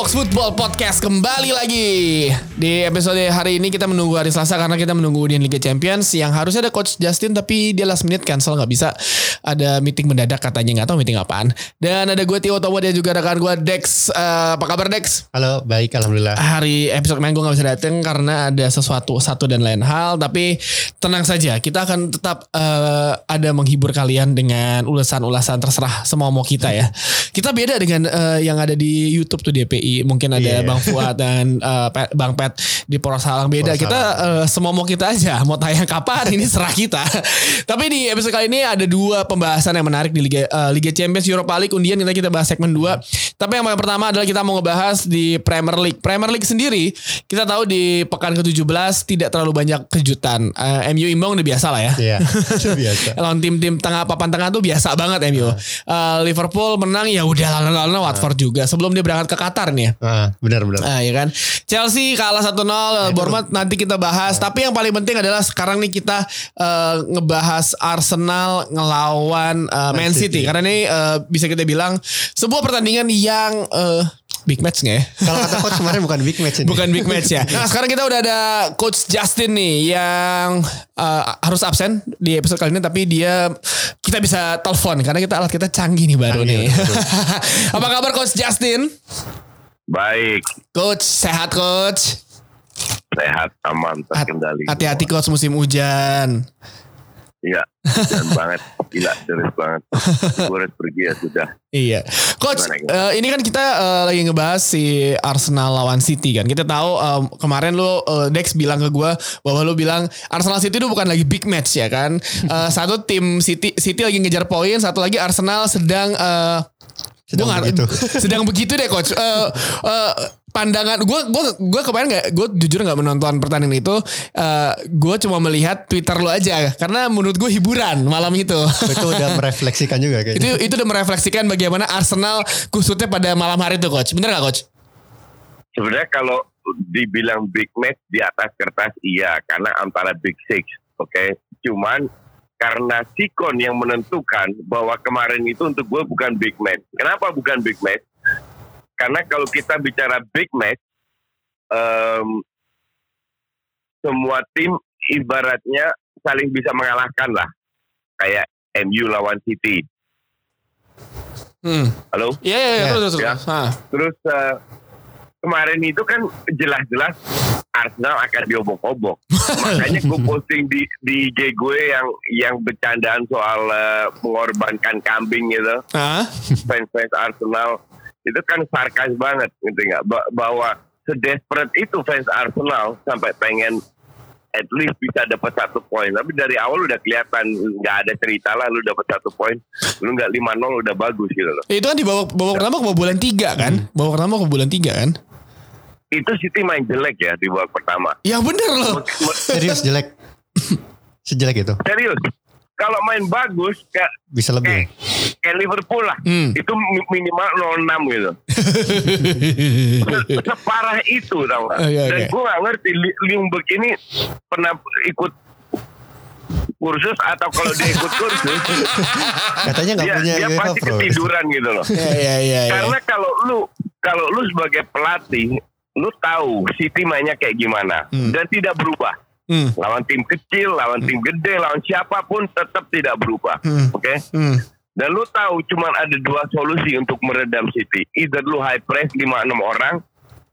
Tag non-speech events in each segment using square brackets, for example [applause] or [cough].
Box Football Podcast kembali lagi. Di episode hari ini kita menunggu hari Selasa Karena kita menunggu di Liga Champions Yang harusnya ada Coach Justin Tapi dia last minute cancel nggak bisa. Ada meeting mendadak katanya nggak tahu meeting apaan. Dan ada gue Tio Tomo dan juga rekan gue Dex. Eh, Apa kabar Dex? Halo, baik alhamdulillah. Hari episode kemarin gue gak bisa datang Karena ada sesuatu satu dan lain hal. Tapi tenang saja Kita akan tetap eh, ada menghibur kalian Dengan ulasan-ulasan terserah semua mau kita ya. Kita beda dengan eh, yang ada di Youtube tuh DPI Mungkin ada Iya. Bang Fuad dan eh, Pe- Bang Pet di Poros Salang beda. Poros Kita eh, semua mau kita aja, mau tayang kapan ini serah kita. [laughs] Tapi di episode kali ini ada dua pembahasan yang menarik di Liga eh, Liga Champions Europa League undian kita kita bahas segmen 2. Tapi yang paling pertama adalah kita mau ngebahas di Premier League. Premier League sendiri kita tahu di pekan ke-17 tidak terlalu banyak kejutan. Eh, MU imbang udah biasa lah ya. Iya, [laughs] itu biasa. Lawan tim-tim tengah papan tengah tuh biasa banget MU. Eh, Liverpool menang ya udah lawan-lawan Watford juga sebelum dia berangkat ke Qatar nih ya. Ah, benar benar. Ah, ya kan. Chelsea kalah 1-0 Bournemouth nanti kita bahas. Tapi yang paling penting adalah sekarang nih kita eh, ngebahas Arsenal ngelawan eh, Man, Man City. City. Karena ini eh, bisa kita bilang sebuah pertandingan yang eh, big match nggak ya? Kalau kata coach kemarin bukan big match ini. Bukan big match ya. [laughs] Nah sekarang kita udah ada Coach Justin nih yang eh, harus absen di episode kali ini. Tapi dia kita bisa telepon karena kita alat kita canggih nih baru nih. Canggih, [laughs] Apa kabar Coach Justin? Baik, Coach sehat Coach. sehat, aman, terkendali. Hati-hati coach musim hujan. Iya, dan [laughs] banget, gila, serius banget. Gue harus pergi ya sudah. Iya. Coach, eh, ini kan kita eh, lagi ngebahas si Arsenal lawan City kan. Kita tahu em, kemarin lu eh, Dex bilang ke gua bahwa lu bilang Arsenal City itu bukan lagi big match ya kan. [laughs] Eh, satu tim City City lagi ngejar poin, satu lagi Arsenal sedang eh, Sedang gua nggak- begitu. [laughs] sedang begitu deh coach. Eh, eh, pandangan gue gue gue kemarin nggak gue jujur nggak menonton pertandingan itu Eh gue cuma melihat Twitter lu aja karena menurut gue hiburan malam itu itu udah [laughs] merefleksikan juga itu kayaknya. itu udah merefleksikan bagaimana Arsenal kusutnya pada malam hari itu coach bener gak coach Sebenarnya kalau dibilang big match di atas kertas iya, karena antara big six, oke. Cuman karena Sikon yang menentukan bahwa kemarin itu untuk gue bukan big match. Kenapa bukan big match? Karena kalau kita bicara big match, em, semua tim ibaratnya saling bisa mengalahkan lah. Kayak MU lawan City. hmm. Halo? Iya iya iya Ya, terus terus ya. terus. Ah. Kemarin itu kan jelas-jelas Arsenal akan diobok-obok. Makanya gue [laughs] posting di di IG gue yang yang bercandaan soal eh, mengorbankan kambing gitu, fans-fans Arsenal. Itu kan sarkas banget gitu nggak? Ba- bahwa sedesperate itu fans Arsenal sampai pengen at least bisa dapat satu poin. Tapi dari awal udah kelihatan nggak ada cerita lah lu dapat satu poin, lu nggak 5-0 udah bagus gitu loh. itu kan di babak babak pertama ke bulan tiga kan? Babak pertama ke bulan tiga kan Itu City main jelek ya di babak pertama. ya bener loh Serius jelek. [laughs] Sejelek itu. Serius. Kalau main bagus kayak Bisa lebih. kayak Liverpool lah. Hmm. Itu mi- minimal 06 gitu. Se- [laughs] Separah itu tau gak? Oh, iya, Dan oke. gue gak ngerti Li- Ljungberg ini pernah ikut kursus atau kalau dia ikut kursus [laughs] Katanya nggak dia, punya dia pasti ketiduran gitu loh. Iya iya iya. iya. Karena kalau lu kalau lu sebagai pelatih lu tahu City mainnya kayak gimana Hmm. dan tidak berubah. Hmm. Lawan tim kecil, lawan tim gede, lawan siapa pun tetap tidak berubah. Hmm. Oke? Hmm. Dan lu tahu cuman ada dua solusi untuk meredam City. Either lu high press 5-6 orang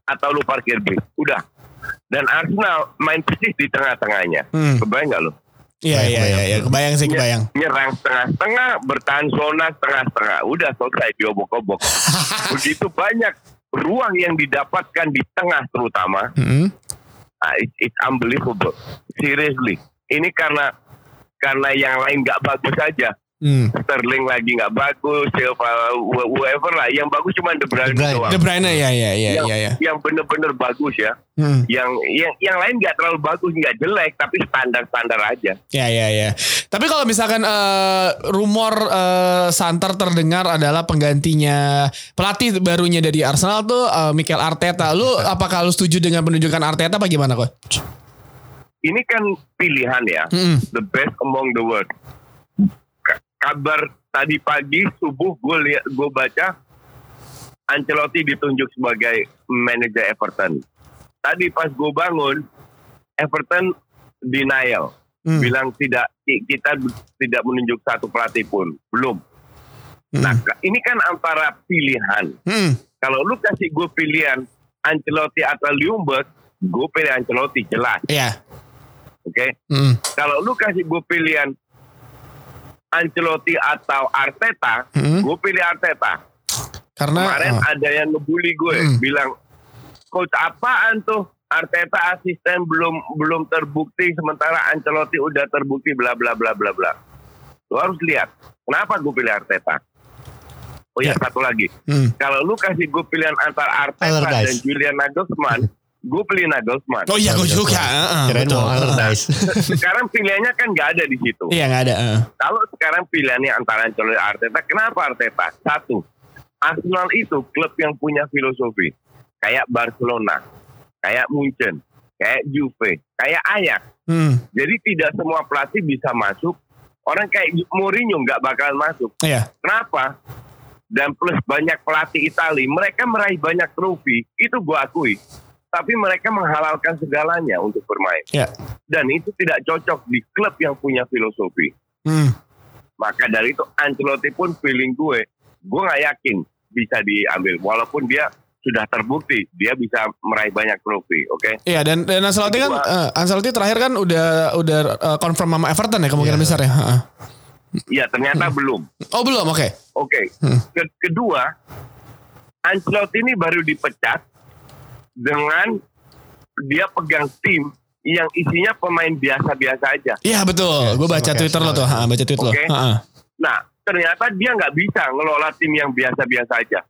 atau lu parkir bis. Udah. Dan Arsenal main persis di tengah-tengahnya. Hmm. Kebayang gak lu? Iya iya iya iya kebayang sih kebayang. Nyerang setengah-setengah, bertahan zona setengah-setengah. Udah selesai diobok-obok. [laughs] Begitu banyak ruang yang didapatkan di tengah terutama. Hmm. Ah, it's, it's unbelievable. Seriously. Ini karena karena yang lain nggak bagus saja. Hmm. Sterling lagi nggak bagus, Silva, wh- whoever lah. Yang bagus cuma De Bruyne, De Bruyne. doang. De Bruyne ya ya ya yang, ya ya. yang bener-bener bagus ya. Hmm. Yang yang yang lain nggak terlalu bagus, nggak jelek, tapi standar-standar aja. Ya ya ya. Tapi kalau misalkan eh, rumor eh, santer terdengar adalah penggantinya pelatih barunya dari Arsenal tuh eh, Mikel Arteta. Lu [laughs] apakah lu setuju dengan penunjukan Arteta apa gimana kok? Ini kan pilihan ya, Hmm. the best among the world. Ka- Kabar tadi pagi subuh gue lihat gue baca Ancelotti ditunjuk sebagai manajer Everton. Tadi pas gue bangun, Everton denial, Hmm. bilang tidak ki- kita tidak menunjuk satu pelatih pun, belum. Hmm. Nah ini kan antara pilihan. Hmm. Kalau lu kasih gue pilihan Ancelotti atau Ljungberg, gue pilih Ancelotti jelas, Iya. oke? Hmm. Kalau lu kasih gue pilihan Ancelotti atau Arteta, Hmm. gue pilih Arteta. Karena Kemarin ah. ada yang ngebully gue, Hmm. bilang coach apaan tuh? Arteta asisten belum belum terbukti sementara Ancelotti udah terbukti bla bla bla bla bla. Lu harus lihat. Kenapa gue pilih Arteta? Oh ya, Ya. satu lagi. Hmm. Kalau lu kasih gue pilihan antara Arteta Allardyce. dan Julian Nagelsmann, [laughs] gue pilih Nagelsmann. Oh iya gue juga. Heeh, Kirain betul. mau Allardyce. [laughs] Sekarang pilihannya kan nggak ada di situ. Iya nggak ada. heeh. Kalau sekarang pilihannya antara Ancelotti dan Arteta, kenapa Arteta? Satu, Arsenal itu klub yang punya filosofi. Kayak Barcelona, kayak Munchen, kayak Juve, kayak Ajax. Hmm. Jadi tidak semua pelatih bisa masuk. Orang kayak Mourinho nggak bakal masuk. Iya. Kenapa? Dan plus banyak pelatih Itali, mereka meraih banyak trofi, itu gua akui. Tapi mereka menghalalkan segalanya untuk bermain. Iya. Dan itu tidak cocok di klub yang punya filosofi. Hmm. Maka dari itu Ancelotti pun feeling gue, gue nggak yakin bisa diambil. Walaupun dia sudah terbukti dia bisa meraih banyak trofi, oke? Iya dan dan Ancelotti kan eh, Ancelotti terakhir kan udah udah eh, confirm sama Everton ya kemungkinan Iya. besar ya. Heeh. Ya ternyata belum. Oh belum, oke. Oke. Hmm. Ke- kedua, Ancelotti ini baru dipecat dengan dia pegang tim yang isinya pemain biasa-biasa aja. Iya betul. Gue baca Twitter lo tuh, ha, baca Twitter lo. Nah, ternyata dia nggak bisa ngelola tim yang biasa-biasa aja.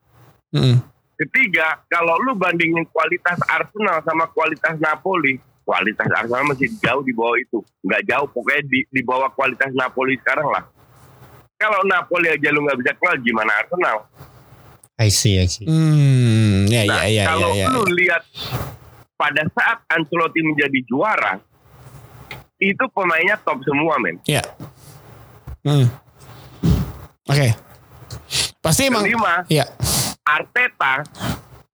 Hmm. Ketiga, kalau lu bandingin kualitas Arsenal sama kualitas Napoli, kualitas Arsenal masih jauh di bawah itu. Nggak jauh, pokoknya di, di bawah kualitas Napoli sekarang lah. Kalau Napoli aja lu nggak bisa kenal, gimana Arsenal? I see, I see. Hmm, ya Nah, ya ya kalau ya. ya. lu lihat pada saat Ancelotti menjadi juara, itu pemainnya top semua, men. Ya. Hmm. Oke. Pasti emang Kelima, ya. Arteta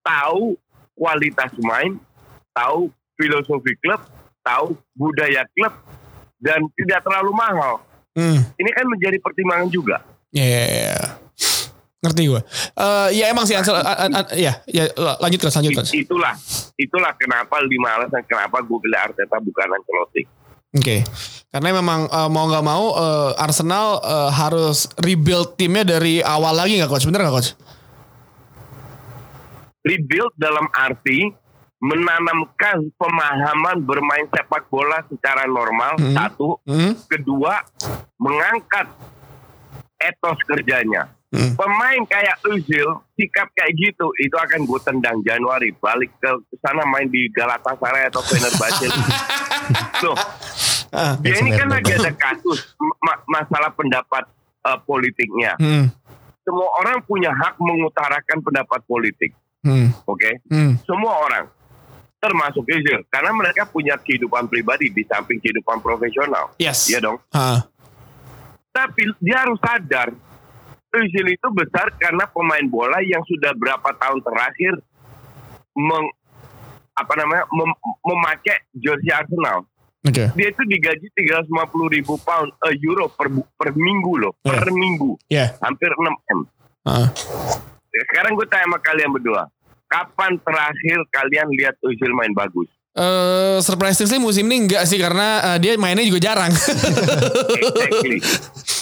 tahu kualitas main, tahu filosofi klub, tahu budaya klub, dan tidak terlalu mahal. Hmm. Ini kan menjadi pertimbangan juga. Ya, ya, ya. Ngerti gue. Eh ya emang sih Ansel, a- a- a- ya, ya lanjut kan, lanjut. I- Itulah, itulah kenapa lima alasan kenapa gue pilih Arteta bukan Ancelotti. Oke. Karena memang eh, mau nggak mau eh, Arsenal eh, harus rebuild timnya dari awal lagi nggak coach? Bener nggak coach? Rebuild dalam arti menanamkan pemahaman bermain sepak bola secara normal Hmm. satu, Hmm? kedua mengangkat etos kerjanya. Hmm. Pemain kayak Özil sikap kayak gitu itu akan gue tendang Januari balik ke sana main di Galatasaray atau Fenerbahce. [laughs] Loh, Ah. dia ini kan lagi ada kasus ma- masalah pendapat eh, politiknya. Hmm. Semua orang punya hak mengutarakan pendapat politik, Hmm. oke? Hmm. Semua orang termasuk Özil karena mereka punya kehidupan pribadi di samping kehidupan profesional. Yes. Iya dong. Ah. Tapi dia harus sadar Özil itu besar karena pemain bola yang sudah berapa tahun terakhir meng, apa namanya mem- memakai jersey Arsenal. Oke. Dia itu digaji 350 ribu pound eh, euro per, per minggu loh, per minggu, Ya. hampir 6 m. Ah. Sekarang gue tanya sama kalian berdua, kapan terakhir kalian lihat Özil main bagus? Eh surprisingly musim ini enggak sih karena eh, dia mainnya juga jarang. [laughs] Exactly.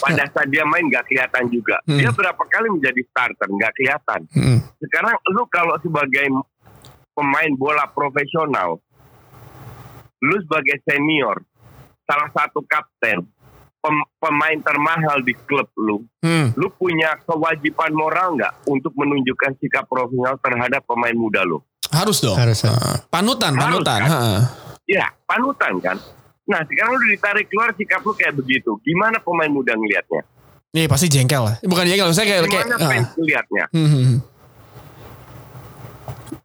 Pada saat dia main nggak kelihatan juga. Hmm. Dia berapa kali menjadi starter nggak kelihatan. Hmm. sekarang lu kalau sebagai pemain bola profesional, lu sebagai senior, salah satu kapten, pem- pemain termahal di klub lu, Hmm. lu punya kewajiban moral nggak untuk menunjukkan sikap profesional terhadap pemain muda lu? Harus dong. Harus. Ah, panutan, Harus, panutan. kan? Ya, panutan kan. Nah, sekarang lu ditarik keluar sikap lu kayak begitu. Gimana pemain muda ngelihatnya? Iya pasti jengkel lah. Bukan jengkel, saya kayak kayak. Gimana ah. fans ngelihatnya? Hmm,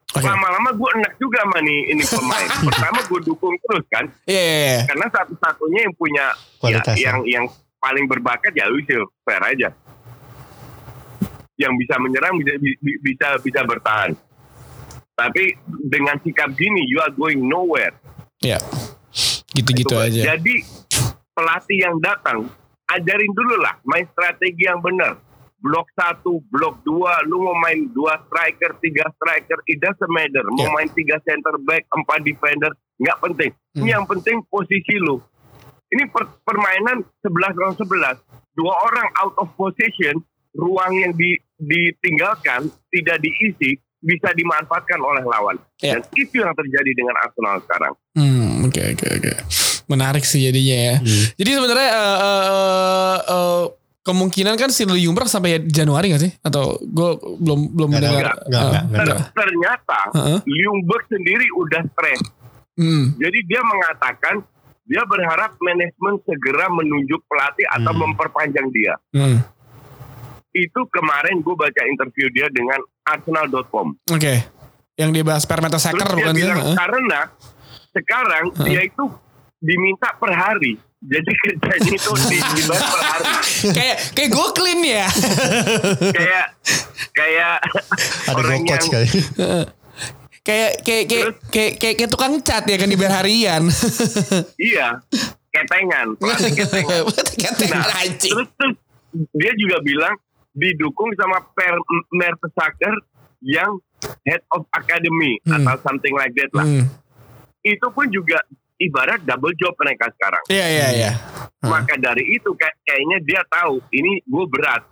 Oke. Lama-lama gue enak juga sama nih ini pemain. [laughs] Pertama gue dukung terus kan, Iya, iya, iya. karena satu-satunya yang punya ya, Kualitas, ya. yang yang paling berbakat ya Lucio, fair aja. Yang bisa menyerang bisa bi- bisa bisa bertahan. Tapi dengan sikap gini, you are going nowhere. Iya. Gitu-gitu Coba. aja. Jadi pelatih yang datang ajarin dulu lah main strategi yang benar. Blok satu, blok dua, lu mau main dua striker, tiga striker, it doesn't matter. Mau Ya. main tiga center back, empat defender, nggak penting. Hmm. Ini yang penting posisi lu. Ini per- permainan 11 lawan 11. Dua orang out of position, ruang yang di- ditinggalkan, tidak diisi, bisa dimanfaatkan oleh lawan. Ya. Dan itu yang terjadi dengan Arsenal sekarang. Hmm, oke oke oke. Menarik sih jadinya ya. Hmm. Jadi sebenarnya eh, eh, eh, kemungkinan kan si Ljungberg sampai Januari gak sih? Atau gue belum belum Nggak, mendengar. nggak, nggak, Ah, nggak, nggak. Ter- ternyata Heeh. Ljungberg sendiri udah stres. Hmm. Jadi dia mengatakan dia berharap manajemen segera menunjuk pelatih atau Hmm. memperpanjang dia. Hmm. Itu kemarin gue baca interview dia dengan Arsenal.com. Oke. Yang dibahas per meter Terus second dia bukan bilang Heeh. karena sekarang dia itu diminta per hari. Jadi [laughs] kerjanya itu di- dibayar per hari. kayak kayak gue clean ya. Kayak kayak Ada orang yang kali. kayak kayak kayak kayak kayak kayak tukang cat ya kan dibayar harian. iya ketengan, pelatih ketengan. [laughs] Ketengan Nah, anjing. terus terus dia juga bilang didukung sama per Mertesacker yang head of academy Hmm. atau something like that lah. Hmm. Itu pun juga ibarat double job mereka sekarang. Iya iya iya. Hmm. Maka dari itu kayak, kayaknya dia tahu ini gue berat.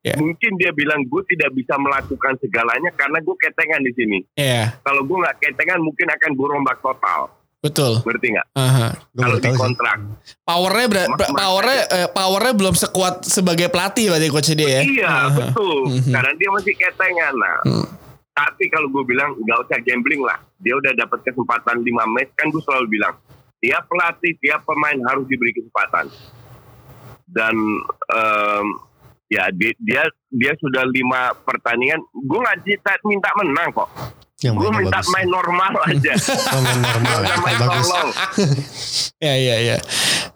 Ya. Mungkin dia bilang gue tidak bisa melakukan segalanya karena gue ketengan di sini. Iya, Kalau gue nggak ketengan mungkin akan gue rombak total. betul. Ngerti nggak? Kalau di kontrak. Powernya ber- Ma- powernya eh, powernya belum sekuat sebagai pelatih berarti coach dia ya. Iya Aha. betul. Mhm. Karena dia masih ketengan. Nah, Hmm. Tapi kalau gue bilang nggak usah gambling lah. Dia udah dapat kesempatan 5 match kan gue selalu bilang tiap pelatih, tiap pemain harus diberi kesempatan. Dan em, ya dia, dia dia sudah lima pertandingan. Gue nggak minta, minta menang kok. Yang Gue minta bagus. main normal aja. [laughs] Oh, main normal. Nggak main bagus. Iya iya iya.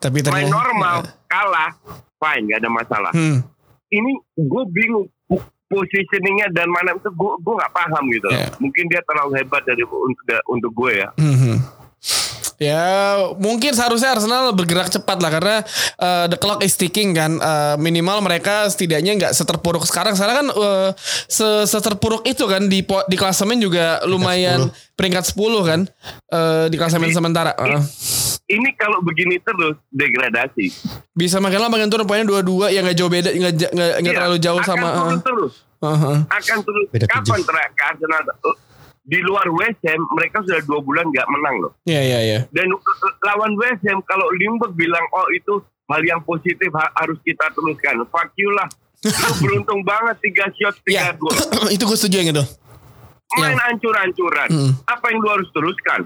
Tapi ternyata Main normal kalah fine nggak ada masalah. Hmm. Ini gue bingung positioningnya dan mana itu gue gue nggak paham gitu. Iya. Mungkin dia terlalu hebat dari untuk untuk gue ya. Mhm. Ya mungkin seharusnya Arsenal bergerak cepat lah karena uh, the clock is ticking kan. Uh, minimal mereka setidaknya nggak seterpuruk sekarang. Sekarang kan uh, se seterpuruk itu kan di po- di klasemen juga lumayan peringkat 10 kan uh, di klasemen sementara. Uh, Ini kalau begini terus degradasi. bisa makin lama makin turun poinnya dua-dua yang nggak jauh beda nggak nggak Iya, terlalu jauh akan sama turun uh, terus, uh, uh. akan turun. Beda Kapan terakhir Arsenal di luar West Ham mereka sudah dua bulan nggak menang loh. Iya iya iya. Dan lawan West Ham kalau Limburg bilang oh itu hal yang positif ha- harus kita teruskan. Fuck you lah. [laughs] Lu beruntung banget tiga shot tiga gol. [clears throat] itu gue setuju yang itu. Main ancur-ancuran. Hmm. Apa yang lu harus teruskan?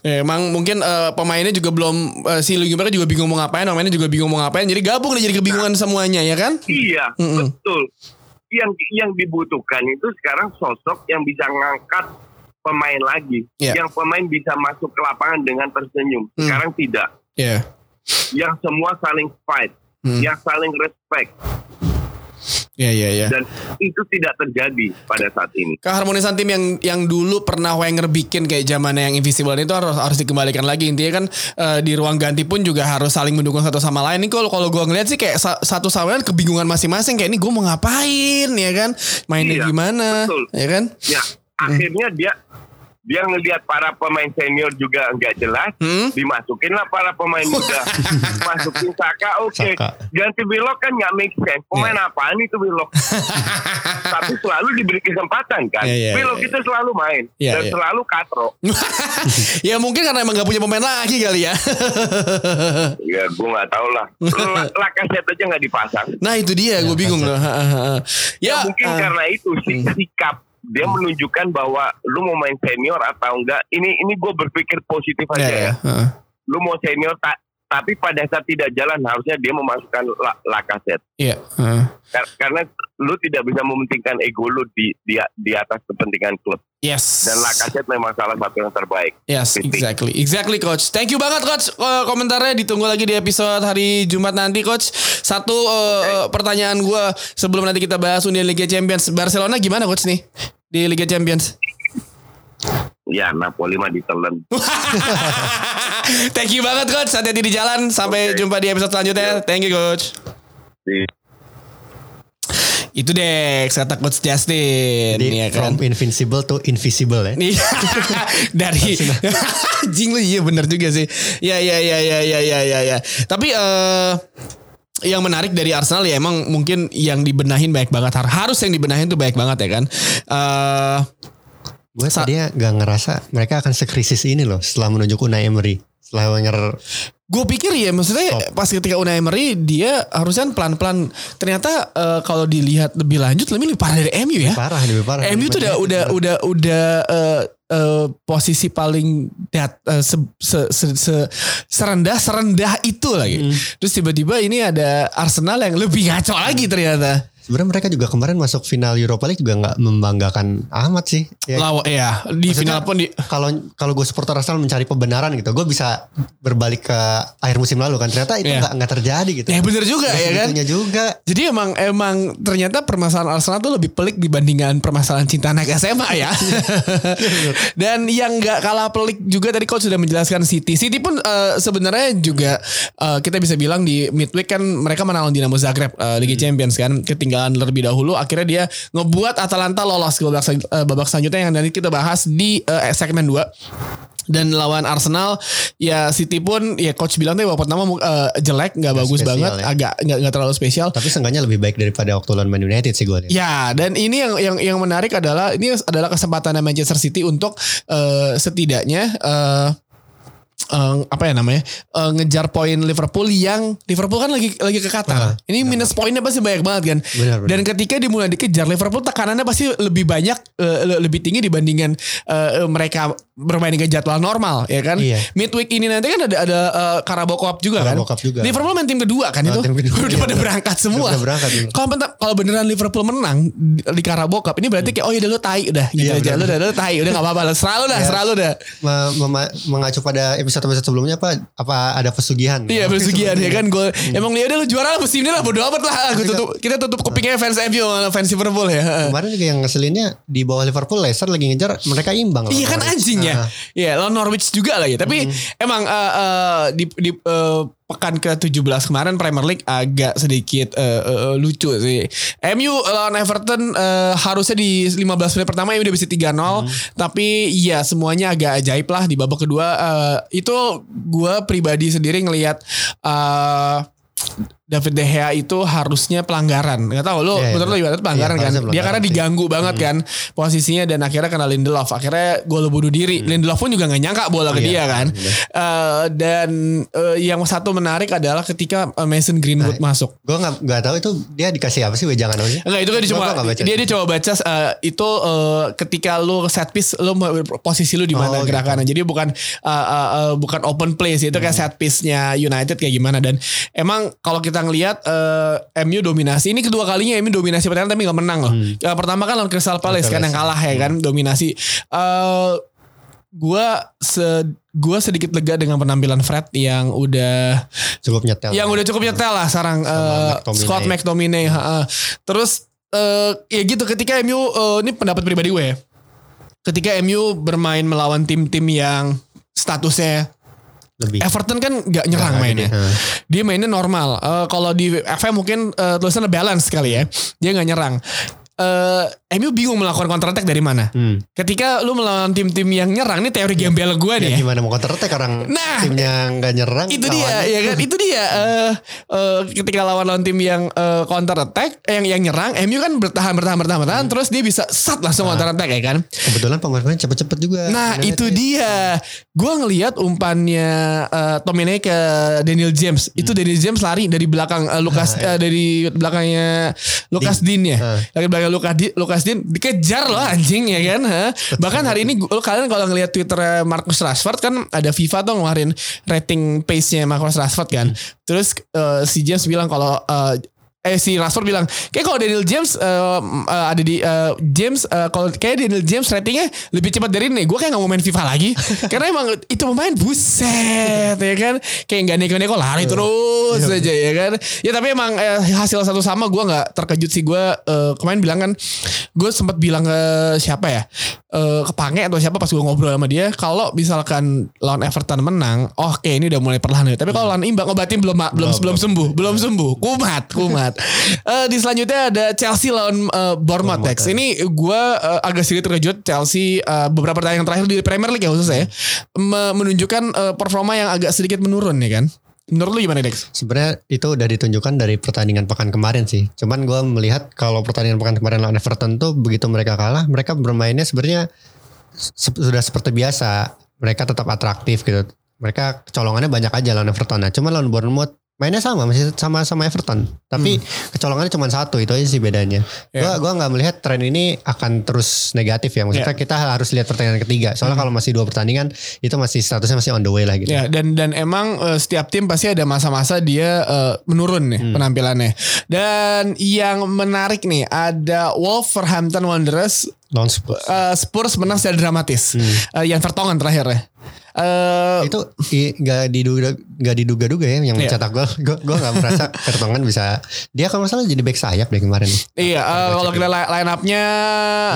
Ya, emang mungkin eh, pemainnya juga belum eh, si Lugi juga bingung mau ngapain, pemainnya juga bingung mau ngapain. Jadi gabung deh jadi kebingungan semuanya ya kan? Iya, Mm-mm. betul. Yang yang dibutuhkan itu sekarang sosok yang bisa ngangkat pemain lagi, Iya. yang pemain bisa masuk ke lapangan dengan tersenyum. Hmm. Sekarang tidak. Iya. Yang semua saling fight, Hmm. yang saling respect, Iya iya iya. dan itu tidak terjadi pada saat ini. Keharmonisan tim yang yang dulu pernah Wenger bikin kayak zamannya yang invisible itu harus harus dikembalikan lagi intinya kan eh, di ruang ganti pun juga harus saling mendukung satu sama lain. Ini kalau kalau gue ngeliat sih kayak sa- satu sama lain kebingungan masing-masing kayak ini gue mau ngapain ya kan? Mainnya Iya, gimana? betul. Ya kan? Ya, akhirnya dia dia ngelihat para pemain senior juga nggak jelas, Hmm? dimasukin lah para pemain [laughs] muda. Masukin Saka, oke. Saka. Ganti Willock kan nggak make sense. Pemain Iya. apaan itu Willock? [laughs] Tapi selalu diberi kesempatan kan. Iya, iya, Willock iya. itu selalu main Iya, dan iya. selalu katro. [laughs] ya mungkin karena emang gak punya pemain lagi kali ya. Ya gue nggak tahu lah. La- Lakaset aja nggak dipasang. nah itu dia, gue bingung loh. Ya, ya, mungkin eh, karena itu si- sikap dia menunjukkan bahwa lu mau main senior atau enggak. Ini ini gue berpikir positif aja ya, ya. heeh. Lu mau senior tak tapi pada saat tidak jalan harusnya dia memasukkan la- Lakaset. Iya, heeh. Kar- Karena lu tidak bisa mementingkan ego lu di di, di atas kepentingan klub. Yes. Dan Lakaset memang salah satu yang terbaik. Yes, exactly. Exactly coach. Thank you banget coach Eh, komentarnya ditunggu lagi di episode hari Jumat nanti coach. Satu eh, pertanyaan gue sebelum nanti kita bahas Uni Liga Champions. Barcelona gimana coach nih di Liga Champions? Ya Napoli mah ditelan. [laughs] Thank you banget coach. Hati-hati di jalan. Sampai Oke. jumpa di episode selanjutnya. Thank you coach. Di- Itu deh kata coach Justin Jadi ya kan. from invincible to invisible ya. Iya. [laughs] dari [laughs] anjing lu iya bener juga sih. Ya ya ya ya ya ya ya ya. Tapi eh yang menarik dari Arsenal ya emang mungkin yang dibenahin banyak banget harus yang dibenahin tuh banyak banget ya kan. Eh Gue tadinya gak ngerasa mereka akan sekrisis ini loh setelah menunjuk Unai Emery. Setelah Wenger gue pikir ya maksudnya Top. pas ketika Unai Emery dia harusnya pelan-pelan ternyata eh, kalau dilihat lebih lanjut lebih, lebih parah dari MU ya. parah lebih parah. MU tuh udah udah udah udah eh, eh, posisi paling dat, eh, se, se, se, se- serendah serendah itu lagi. Terus tiba-tiba ini ada Arsenal yang lebih ngaco lagi ternyata. Sebenarnya mereka juga kemarin masuk final Europa League juga nggak membanggakan amat sih. Ya, Lawa ya di final Maksudnya, pun di kalau kalau gue supporter Arsenal mencari pembenaran gitu, gue bisa berbalik ke akhir musim lalu kan. Ternyata itu Iya. nggak nggak terjadi gitu. Ya bener juga Nggak ya kan. juga. Jadi emang emang ternyata permasalahan Arsenal tuh lebih pelik dibandingkan permasalahan cinta anak SMA ya. [laughs] Dan yang nggak kalah pelik juga tadi coach sudah menjelaskan City. City pun eh, sebenarnya juga eh, kita bisa bilang di midweek kan mereka menang Dinamo Zagreb eh, Liga Champions kan ketinggalan terlebih dahulu akhirnya dia ngebuat Atalanta lolos ke babak, eh, babak selanjutnya yang nanti kita bahas di eh, segmen 2 dan lawan Arsenal ya City pun ya coach bilang tadi babak pertama eh, jelek nggak bagus spesial banget ya. agak nggak nggak terlalu spesial Tapi seenggaknya lebih baik daripada waktu lawan Man United sih gue lihat. Ya, dan ini yang yang yang menarik adalah ini adalah kesempatan Manchester City untuk eh, setidaknya eh, eh, apa ya namanya eh, ngejar poin Liverpool yang Liverpool kan lagi lagi ke Qatar. Ah, ini minus poinnya pasti banyak banget kan. Benar, benar. Dan ketika dimulai dikejar Liverpool tekanannya pasti lebih banyak le- lebih tinggi dibandingkan eh, mereka bermain dengan jadwal normal ya kan. Iya. Midweek ini nanti kan ada ada eh, Carabao Cup juga kan. Carabao Cup juga. Liverpool main tim kedua kan Ah, itu. tim kedua, Udah iya, pada berangkat semua. Udah berangkat, iya. Kalau beneran Liverpool menang di, Carabao Cup ini berarti kayak oh ya udah lu tai udah gitu Iya, aja lu udah lu tai udah gak apa-apa selalu dah Ya. selalu dah. Mengacu pada episode-episode sebelumnya apa apa ada pesugihan? Iya [laughs] bersugihan ya kan gol. Emang dia udah lu juara lah musim ini lah bodo amat lah. Aku tutup, kita tutup kupingnya fans MU fans Liverpool ya. Kemarin juga yang ngeselinnya di bawah Liverpool Leicester lagi ngejar mereka imbang. Iya kan anjing ya. Iya lawan Norwich juga lah ya. Tapi emang eh, eh, di di eh, pekan ke-17 kemarin Premier League agak sedikit eh, eh, lucu sih. MU lawan Everton eh, harusnya di 15 menit pertama MU udah bisa 3-0, tapi ya semuanya agak ajaib lah di babak kedua eh, itu gua pribadi sendiri ngelihat eh David De Gea itu harusnya pelanggaran. Gak tahu lu Iya, iya, menurut lu iya. gimana pelanggaran Iya, kan? harusnya Dia pelanggaran karena sih. diganggu banget kan posisinya dan akhirnya kena Lindelof. Akhirnya gol bunuh diri. Lindelof pun juga nggak nyangka bola ke Iya, dia kan. bener. Eh, dan eh, yang satu menarik adalah ketika eh, Mason Greenwood masuk. Gue nggak nggak tahu itu dia dikasih apa sih wejangan sih? Enggak itu kan dia cuma dia sih. dia coba baca eh, itu eh, ketika lu set piece lu mau- posisi lu di mana Oh, gitu. gerakannya. Jadi bukan eh, eh, bukan open place itu kayak Hmm. set piece-nya United kayak gimana dan emang kalau kita ngelihat eh, MU dominasi ini kedua kalinya MU dominasi pertandingan tapi nggak menang loh. Yang pertama kan lawan Crystal Palace kan Hmm. Yang kalah ya kan dominasi. Eh gua se gua sedikit lega dengan penampilan Fred yang udah Cukup nyetel. yang udah cukup nyetel lah eh, McTominay. Scott McTominay ha. terus eh, ya gitu ketika MU eh, ini pendapat pribadi gue ya ketika MU bermain melawan tim-tim yang statusnya lebih. Everton kan gak nyerang Nggak mainnya gede. dia mainnya normal Eh, kalau di FM mungkin eh, tulisannya balance kali ya dia nggak nyerang Eh, MU bingung melakukan counter attack dari mana. Hmm. Ketika lu melawan tim-tim yang nyerang, ini teori gembel gue Ya, nih ya. gimana mau counter attack orang Nah, timnya nggak nyerang. itu dia ya kan itu dia eh eh, ketika lawan lawan tim yang eh, counter attack yang yang nyerang MU kan bertahan bertahan bertahan bertahan Hmm. terus dia bisa sat langsung counter attack ya kan Kebetulan pemain-pemain cepet-cepet juga. nah itu dia. dia gue ngelihat umpannya eh, Tomine ke Daniel James itu Hmm. Daniel James lari dari belakang eh, Lukas eh, dari belakangnya Lukas Dean ya Ah. dari belakang Lukas Lukas Dean dikejar loh anjing ya kan ha? bahkan hari ini kalian kalau ngelihat Twitter Marcus Rashford kan ada FIFA tuh ngeluarin rating pace-nya Marcus Rashford kan terus eh, si James bilang kalau eh, eh si Rashford bilang kayak kalau Daniel James eh, eh, ada di eh, James eh, kalau kayak Daniel James ratingnya lebih cepat dari ini gue kayak nggak mau main FIFA lagi. [laughs] Karena emang itu pemain buset ya kan? Kayak nggak neko-neko lari terus aja ya kan? Ya tapi emang eh, hasil satu sama gue nggak terkejut sih. Gue eh, kemarin bilang kan gue sempat bilang ke siapa ya? Eh, ke Pange atau siapa pas gue ngobrol sama dia kalau misalkan lawan Everton menang oke ini udah mulai perlahan ya. Tapi kalau lawan imbang obatin belum belum belum sembuh belum sembuh. Kumat kumat [laughs] Eh, di selanjutnya ada Chelsea lawan eh, Bournemouth Dex. ini gue eh, agak sedikit terkejut Chelsea eh, beberapa pertandingan terakhir di Premier League ya khususnya ya, me- menunjukkan eh, performa yang agak sedikit menurun ya kan menurut lu gimana Dex? Sebenarnya itu udah ditunjukkan dari pertandingan pekan kemarin sih. Cuman gue melihat kalau pertandingan pekan kemarin lawan Everton tuh begitu mereka kalah, mereka bermainnya sebenarnya se- sudah seperti biasa. Mereka tetap atraktif gitu. Mereka kecolongannya banyak aja lawan Everton. Nah, cuman lawan Bournemouth mainnya sama masih sama sama Everton. Tapi kecolongannya cuma satu itu aja sih bedanya. Ya. Gua gua nggak melihat tren ini akan terus negatif ya. Maksudnya kita harus lihat pertandingan ketiga. Soalnya kalau masih dua pertandingan itu masih statusnya masih on the way lah gitu. Ya dan dan emang eh, setiap tim pasti ada masa-masa dia eh, menurun nih penampilannya. Dan yang menarik nih ada Wolverhampton Wanderers Lawan Spurs. eh, Spurs menang secara dramatis. Eh, yang Vertonghen terakhir ya. Eh, itu nggak diduga nggak diduga-duga ya yang Iya. mencetak gol. Gue gue nggak merasa [laughs] Vertonghen bisa. Dia kalau masalah jadi back sayap deh kemarin. iya eh, kalau kita li- line up-nya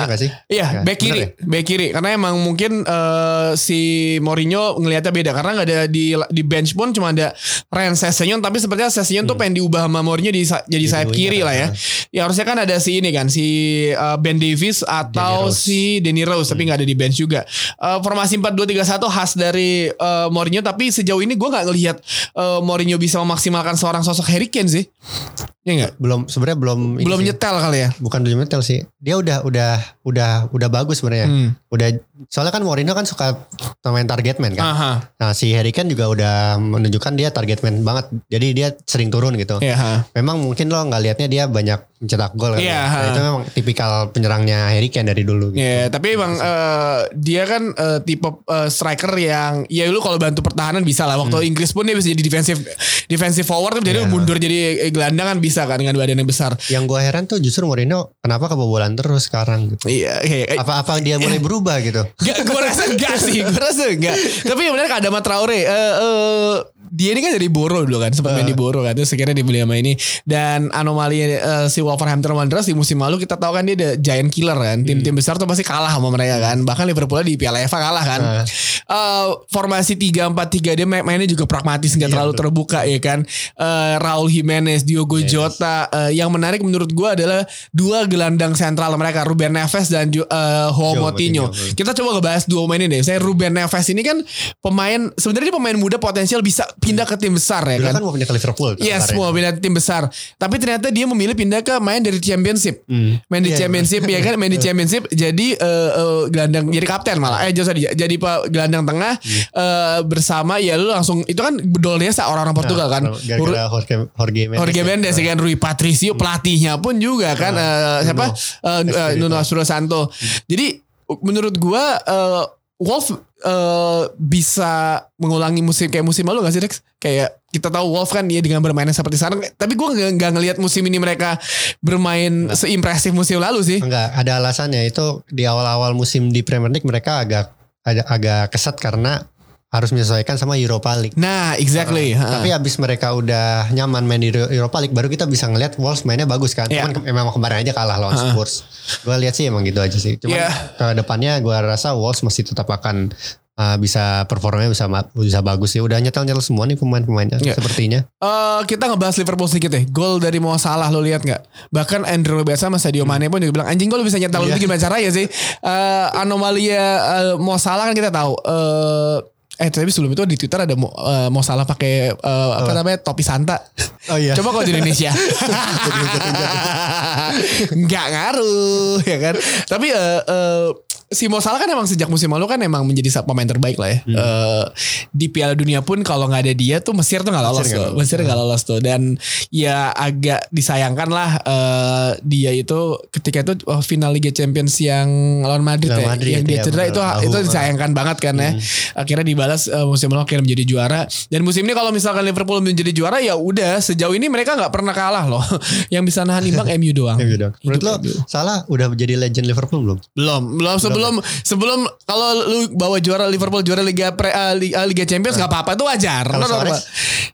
Iya sih? Iya, Ya, back kiri, bener back kiri. Karena emang mungkin eh, si Mourinho ngelihatnya beda karena nggak ada di di bench pun cuma ada Ren Sessegnon tapi sepertinya Sessegnon tuh pengen diubah sama Mourinho di, jadi sayap kiri lah ya. Ya harusnya kan ada si ini kan si eh, Ben Davis atau Danny si Danny Rose tapi nggak ada di bench juga. Eh, formasi 4-2-3-1 khas dari eh, Mourinho tapi sejauh ini gue nggak ngelihat eh, Mourinho bisa memaksimalkan seorang sosok Harry Kane sih. Ya enggak? Belum sebenarnya belum Belum nyetel kali ya. Bukan belum nyetel sih. Dia udah udah udah udah bagus sebenarnya. Hmm. Udah soalnya kan Mourinho kan suka main target man kan. Aha. Nah si Harry Kane juga udah menunjukkan dia target man banget. Jadi dia sering turun gitu. Ha. Memang mungkin lo nggak lihatnya dia banyak mencetak gol kan. Iya, Nah, itu memang tipikal penyerangnya Harry Kane dari dulu. Gitu. Ya, tapi emang eh, dia kan eh, tipe eh, striker yang ya lu kalau bantu pertahanan bisa lah. Waktu Inggris pun dia bisa jadi defensive defensive forward tapi jadi Hmm. Iya. mundur jadi gelandang kan bisa kan dengan badan yang besar. Yang gue heran tuh justru Mourinho kenapa kebobolan terus sekarang gitu. Iya, iya. Apa-apa dia mulai berubah gitu. Gak, gue rasa enggak sih, gue rasa enggak. Tapi yang benar Adama Traore, eh, eh, dia ini kan dari Boro dulu kan, sempat main di Boro kan, terus akhirnya dibeli sama ini. Dan anomali eh, si Wolverhampton Wanderers di musim lalu kita tahu kan dia ada giant killer kan, tim-tim besar tuh pasti kalah sama mereka kan. Bahkan Liverpool di Piala FA kalah kan. Ah. Eh, formasi 3-4-3 dia main- mainnya juga pragmatis, nggak terlalu terbuka ya kan. Eh, Raul Jimenez, Diogo Jota. Eh, yang menarik menurut gue adalah dua gelandang sentral mereka, Ruben Neves dan eh, Joao Moutinho. Moutinho. Kita coba ngebahas dua pemain ini deh. Saya Ruben Neves ini kan pemain sebenarnya dia pemain muda potensial bisa pindah ke tim besar ya Dulu kan. kan mau pindah ke Liverpool. Yes, kabarnya. mau pindah ke tim besar. Tapi ternyata dia memilih pindah ke main dari championship. Hmm. Main di Iya, championship ya kan, main di [laughs] championship jadi eh, eh, gelandang jadi kapten malah. Eh sorry, jadi pak gelandang tengah Hmm. eh, bersama ya lu langsung itu kan bedol desa orang-orang Portugal kan. Nah, Gara-gara Jorge, Jorge Mendes. Jorge ya. Mendes ya kan Rui Patricio pelatihnya pun juga kan eh, siapa Eh, eh, Nuno Espirito Santo. Jadi menurut gua eh, Wolf eh, bisa mengulangi musim kayak musim lalu gak sih Dex? Kayak kita tahu Wolf kan dia dengan bermainnya seperti sekarang tapi gua nggak nggak ngelihat musim ini mereka bermain seimpresif musim lalu sih. Enggak, ada alasannya itu di awal-awal musim di Premier League mereka agak agak, agak kesat karena harus menyesuaikan sama Europa League. Nah, exactly. Ha. Tapi abis mereka udah nyaman main di Europa League baru kita bisa ngeliat Wolves mainnya bagus kan. Iya. Cuman ke- emang kemarin aja kalah lawan Spurs. Gue lihat sih emang gitu aja sih. Cuman Iya. ke depannya gue rasa Wolves masih tetap akan uh, bisa performanya bisa bisa bagus ya. Udah nyetel-nyetel semua nih pemain-pemainnya Iya. sepertinya. Eh, kita ngebahas Liverpool sedikit deh. Gol dari Mo Salah lo lihat nggak? Bahkan Andrew biasa sama Sadio Mane pun juga bilang anjing gol bisa nyetel Iya. itu gimana caranya sih? Eh, anomalia eh, Mo Salah kan kita tahu. Eh eh tapi sebelum itu di Twitter ada Mo, eh, Mo Salah pakai eh, apa namanya topi Santa. Oh iya. Coba kalau di Indonesia. [laughs] Nggak ngaruh ya kan. Tapi eh, eh, si Mo Salah kan emang sejak musim lalu kan emang menjadi pemain terbaik lah ya. Eh, di Piala Dunia pun kalau nggak ada dia tuh Mesir tuh nggak lolos Mesir tuh. lolos. Mesir nggak lolos tuh. Dan ya agak disayangkan lah eh, dia itu ketika itu oh, final Liga Champions yang lawan Madrid, Lawan ya, Madrid, yang dia ya, cedera itu Tahu, itu disayangkan banget kan ya. Akhirnya dibalas eh, musim lalu akhirnya menjadi juara. Dan musim ini kalau misalkan Liverpool menjadi juara ya udah sejauh ini mereka nggak pernah kalah loh. [laughs] yang bisa nahan imbang MU doang. Ya, udah. Menurut lo MU. salah udah menjadi legend Liverpool belum? Belum, belum sebelum sebelum kalau lu bawa juara Liverpool juara Liga Pre, eh, Liga, Liga Champions nggak apa-apa itu wajar. Kalau. Suarez?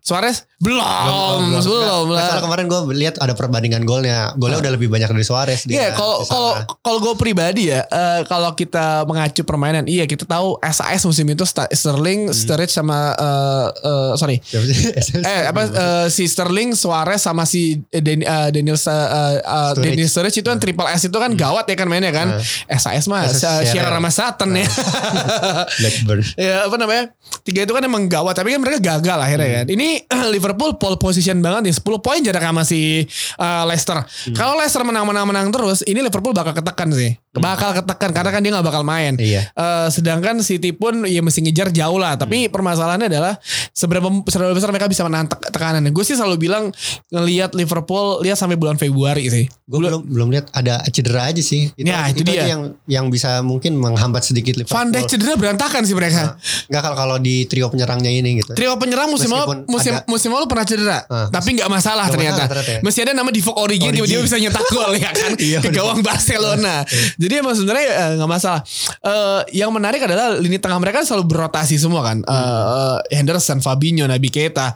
Suarez belum, belum, Nah, lah. kalau kemarin gue lihat ada perbandingan golnya. Golnya udah lebih banyak dari Suarez. Iya, dia, kalau kalau kalau gue pribadi ya, eh, kalau kita mengacu permainan, iya kita tahu SAS musim itu Sterling, Sturridge sama eh, eh, sorry, [laughs] eh apa eh, si Sterling, Suarez sama si Dan, eh, Daniel eh, eh, Sturridge. Daniel Sturridge itu kan triple S itu kan gawat ya kan mainnya kan. SAS mah SAS uh, sama Sutton ya. [laughs] Blackburn. ya apa namanya? Tiga itu kan emang gawat tapi kan mereka gagal akhirnya kan. Ini [clears throat] Liverpool pole position banget nih 10 poin jarak sama si uh, Leicester. Kalau Leicester menang menang menang terus ini Liverpool bakal ketekan sih. Bakal ketekan karena kan dia nggak bakal main. Iya. Eh, sedangkan City pun ya mesti ngejar jauh lah. Tapi permasalahannya adalah seberapa seberapa besar mereka bisa menahan tek- tekanan gue sih selalu bilang ngelihat Liverpool lihat sampai bulan Februari sih. Gue belum belum lihat ada cedera aja sih. Ya, itu dia. aja yang yang bisa mungkin menghambat sedikit Liverpool. Van Dijk cedera berantakan sih mereka Enggak kalau kalau di trio penyerangnya ini gitu. Trio penyerang musim lalu musim ada- musim lalu pernah cedera, Ah. tapi nggak masalah Nggak ternyata. masalah ternyata ya. Masih ada nama Divock Origi, Origi. tiba-tiba bisa nyetak gol ya kan [laughs] Iya, ke gawang Barcelona. [laughs] Jadi emang sebenarnya eh, nggak masalah. Eh, yang menarik adalah lini tengah mereka kan selalu berotasi semua kan. Eh, eh, Henderson, Fabinho, Naby Keita,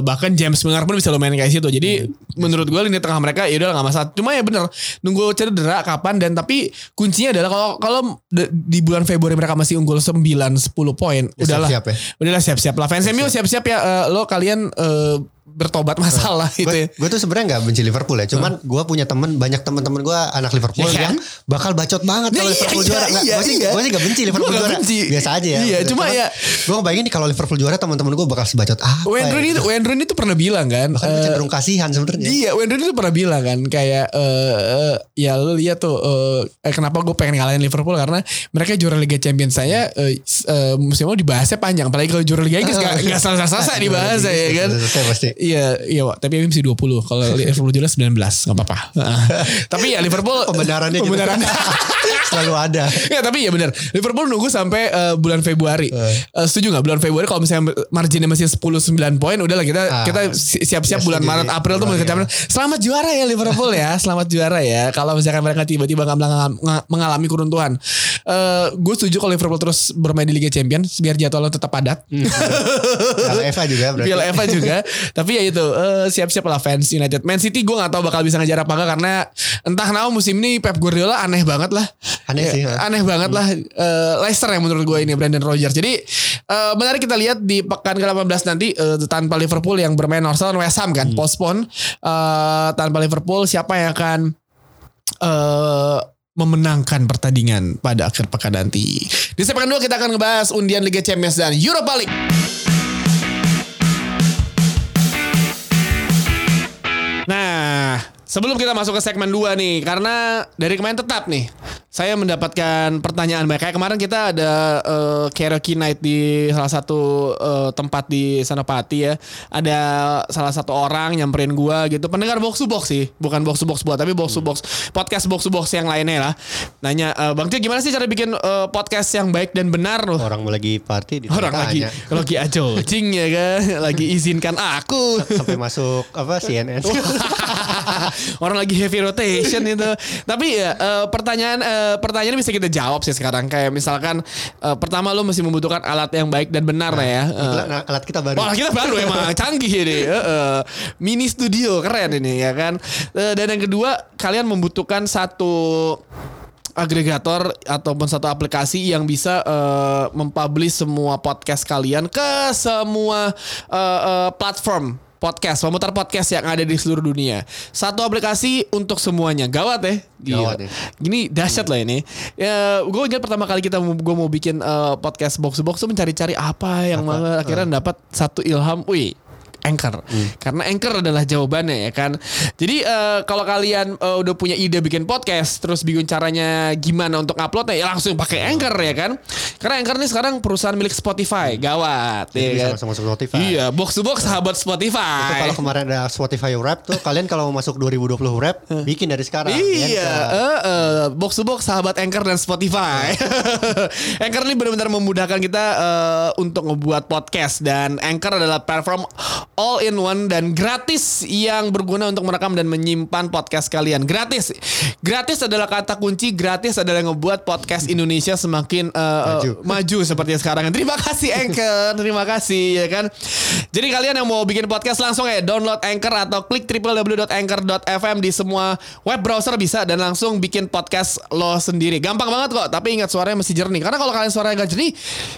bahkan James Milner pun bisa lumayan kayak situ. Jadi menurut gue lini tengah mereka ya udah nggak masalah. Cuma ya bener nunggu cedera kapan dan tapi kuncinya adalah kalau kalau d- di bulan Februari mereka masih unggul 9 10 poin, Ya, udahlah siap-siap ya. Udahlah siap-siap lah. Fans MU siap-siap ya. eh, lo kalian eh, bertobat masalah gitu ya. Gue tuh sebenarnya nggak benci Liverpool ya, cuman gue punya temen banyak teman-teman gue anak Liverpool Ya kan? yang bakal bacot banget kalau Iya, Liverpool iya, juara. Nggak, iya, gue sih iya. gue sih gak benci Liverpool Gua juara. benci. Biasa aja ya. Iya, cuma ya- gue ngebayangin nih kalau Liverpool juara teman-teman gue bakal sebacot apa? Wayne ya, Rooney itu gitu. Wayne Rooney itu pernah bilang kan. Bahkan eh, cenderung kasihan sebenarnya. Iya, Wayne Rooney itu pernah bilang kan kayak eh eh, ya lu lihat tuh eh, eh, kenapa gue pengen ngalahin Liverpool karena mereka juara Liga Champions saya eh, s- eh, musim lalu dibahasnya panjang apalagi kalau juara Liga Inggris gak, gak selesai-selesai [laughs] dibahasnya ya kan. Selesai pasti. Iya, iya, tapi ini masih 20. Kalau Liverpool juara 19, gak apa-apa. [laughs] tapi ya Liverpool [laughs] Pembenarannya gitu. pembenarannya. [laughs] Selalu ada. Ya tapi ya benar. Liverpool nunggu sampai eh, bulan Februari. Eh, setuju nggak bulan Februari kalau misalnya marginnya masih 10 9 poin udahlah kita Ah, kita si- siap-siap ya bulan Maret. April tuh ke Champions. Selamat juara ya Liverpool ya. Selamat juara ya. Kalau misalkan mereka tiba-tiba nggak mengalami, keruntuhan. Eh gue setuju kalau Liverpool terus bermain di Liga Champions biar jadwalnya tetap padat. Kalau Eva juga berarti. Piala FA juga. Tapi ya itu eh, siap-siap lah fans United. Man City gue gak tahu bakal bisa ngejar apa enggak karena entah kenapa musim ini Pep Guardiola aneh banget lah. Aneh Ya, sih, ha. Aneh banget lah. Eh, Leicester yang menurut gue ini Brandon Rodgers. Jadi eh, menarik kita lihat di pekan ke-18 nanti eh, tanpa Liverpool yang bermain Arsenal dan West Ham kan. Postpone. Eh, tanpa Liverpool siapa yang akan eh memenangkan pertandingan pada akhir pekan nanti. Di sepekan dua kita akan ngebahas undian Liga Champions dan Europa League. Sebelum kita masuk ke segmen 2 nih, karena dari kemarin tetap nih, saya mendapatkan pertanyaan banyak. Kayak kemarin kita ada eh, karaoke night di salah satu eh, tempat di Sanopati ya. Ada salah satu orang nyamperin gua gitu, pendengar box to box sih, bukan box to box buat, tapi box to box podcast box to box yang lainnya lah. Nanya, "Eh, Bang Tio gimana sih cara bikin eh, podcast yang baik dan benar loh? Orang lagi party di Orang lagi lagi acocing ya kan, [laughs] lagi izinkan aku. sampai masuk apa CNN. [laughs] Orang lagi heavy rotation itu. Tapi ya eh, pertanyaan eh, pertanyaan bisa kita jawab sih sekarang. Kayak misalkan eh, pertama lu masih membutuhkan alat yang baik dan benar lah ya. Eh, Kebetulan alat kita baru. Wah kita baru emang [laughs] canggih ini Eh, eh. Mini studio keren ini ya kan Eh, Dan yang kedua Kalian membutuhkan satu agregator ataupun satu aplikasi yang bisa uh, mempublish semua podcast kalian ke semua uh, uh, platform podcast, pemutar podcast yang ada di seluruh dunia. Satu aplikasi untuk semuanya. Gawat ya. Gawat ya. Gini dahsyat lah ini. Ya, gue ingat pertama kali kita gue mau bikin uh, podcast box box tuh mencari-cari apa yang mana akhirnya dapat satu ilham. Wih, Anchor. Karena Anchor adalah jawabannya ya kan. Jadi uh, kalau kalian uh, udah punya ide bikin podcast terus bingung caranya gimana untuk uploadnya ya langsung pakai Anchor ya kan. Karena Anchor ini sekarang perusahaan milik Spotify. Gawat Jadi ya kan. masuk Spotify. Iya, box to box sahabat Itu Spotify. kalau kemarin ada Spotify Rap tuh kalian kalau mau masuk 2020 Rap bikin dari sekarang. Iya, Kan? eh, eh, box to box sahabat Anchor dan Spotify. [laughs] Anchor ini benar-benar memudahkan kita eh, untuk ngebuat podcast dan Anchor adalah platform all in one dan gratis yang berguna untuk merekam dan menyimpan podcast kalian. Gratis. Gratis adalah kata kunci, gratis adalah yang ngebuat podcast Indonesia semakin eh, Maju. [laughs] maju seperti sekarang. Terima kasih Anchor, terima kasih ya kan. Jadi kalian yang mau bikin podcast langsung ya download Anchor atau klik www.anchor.fm di semua web browser bisa dan langsung bikin podcast lo sendiri. Gampang banget kok, tapi ingat suaranya mesti jernih. Karena kalau kalian suaranya gak jernih,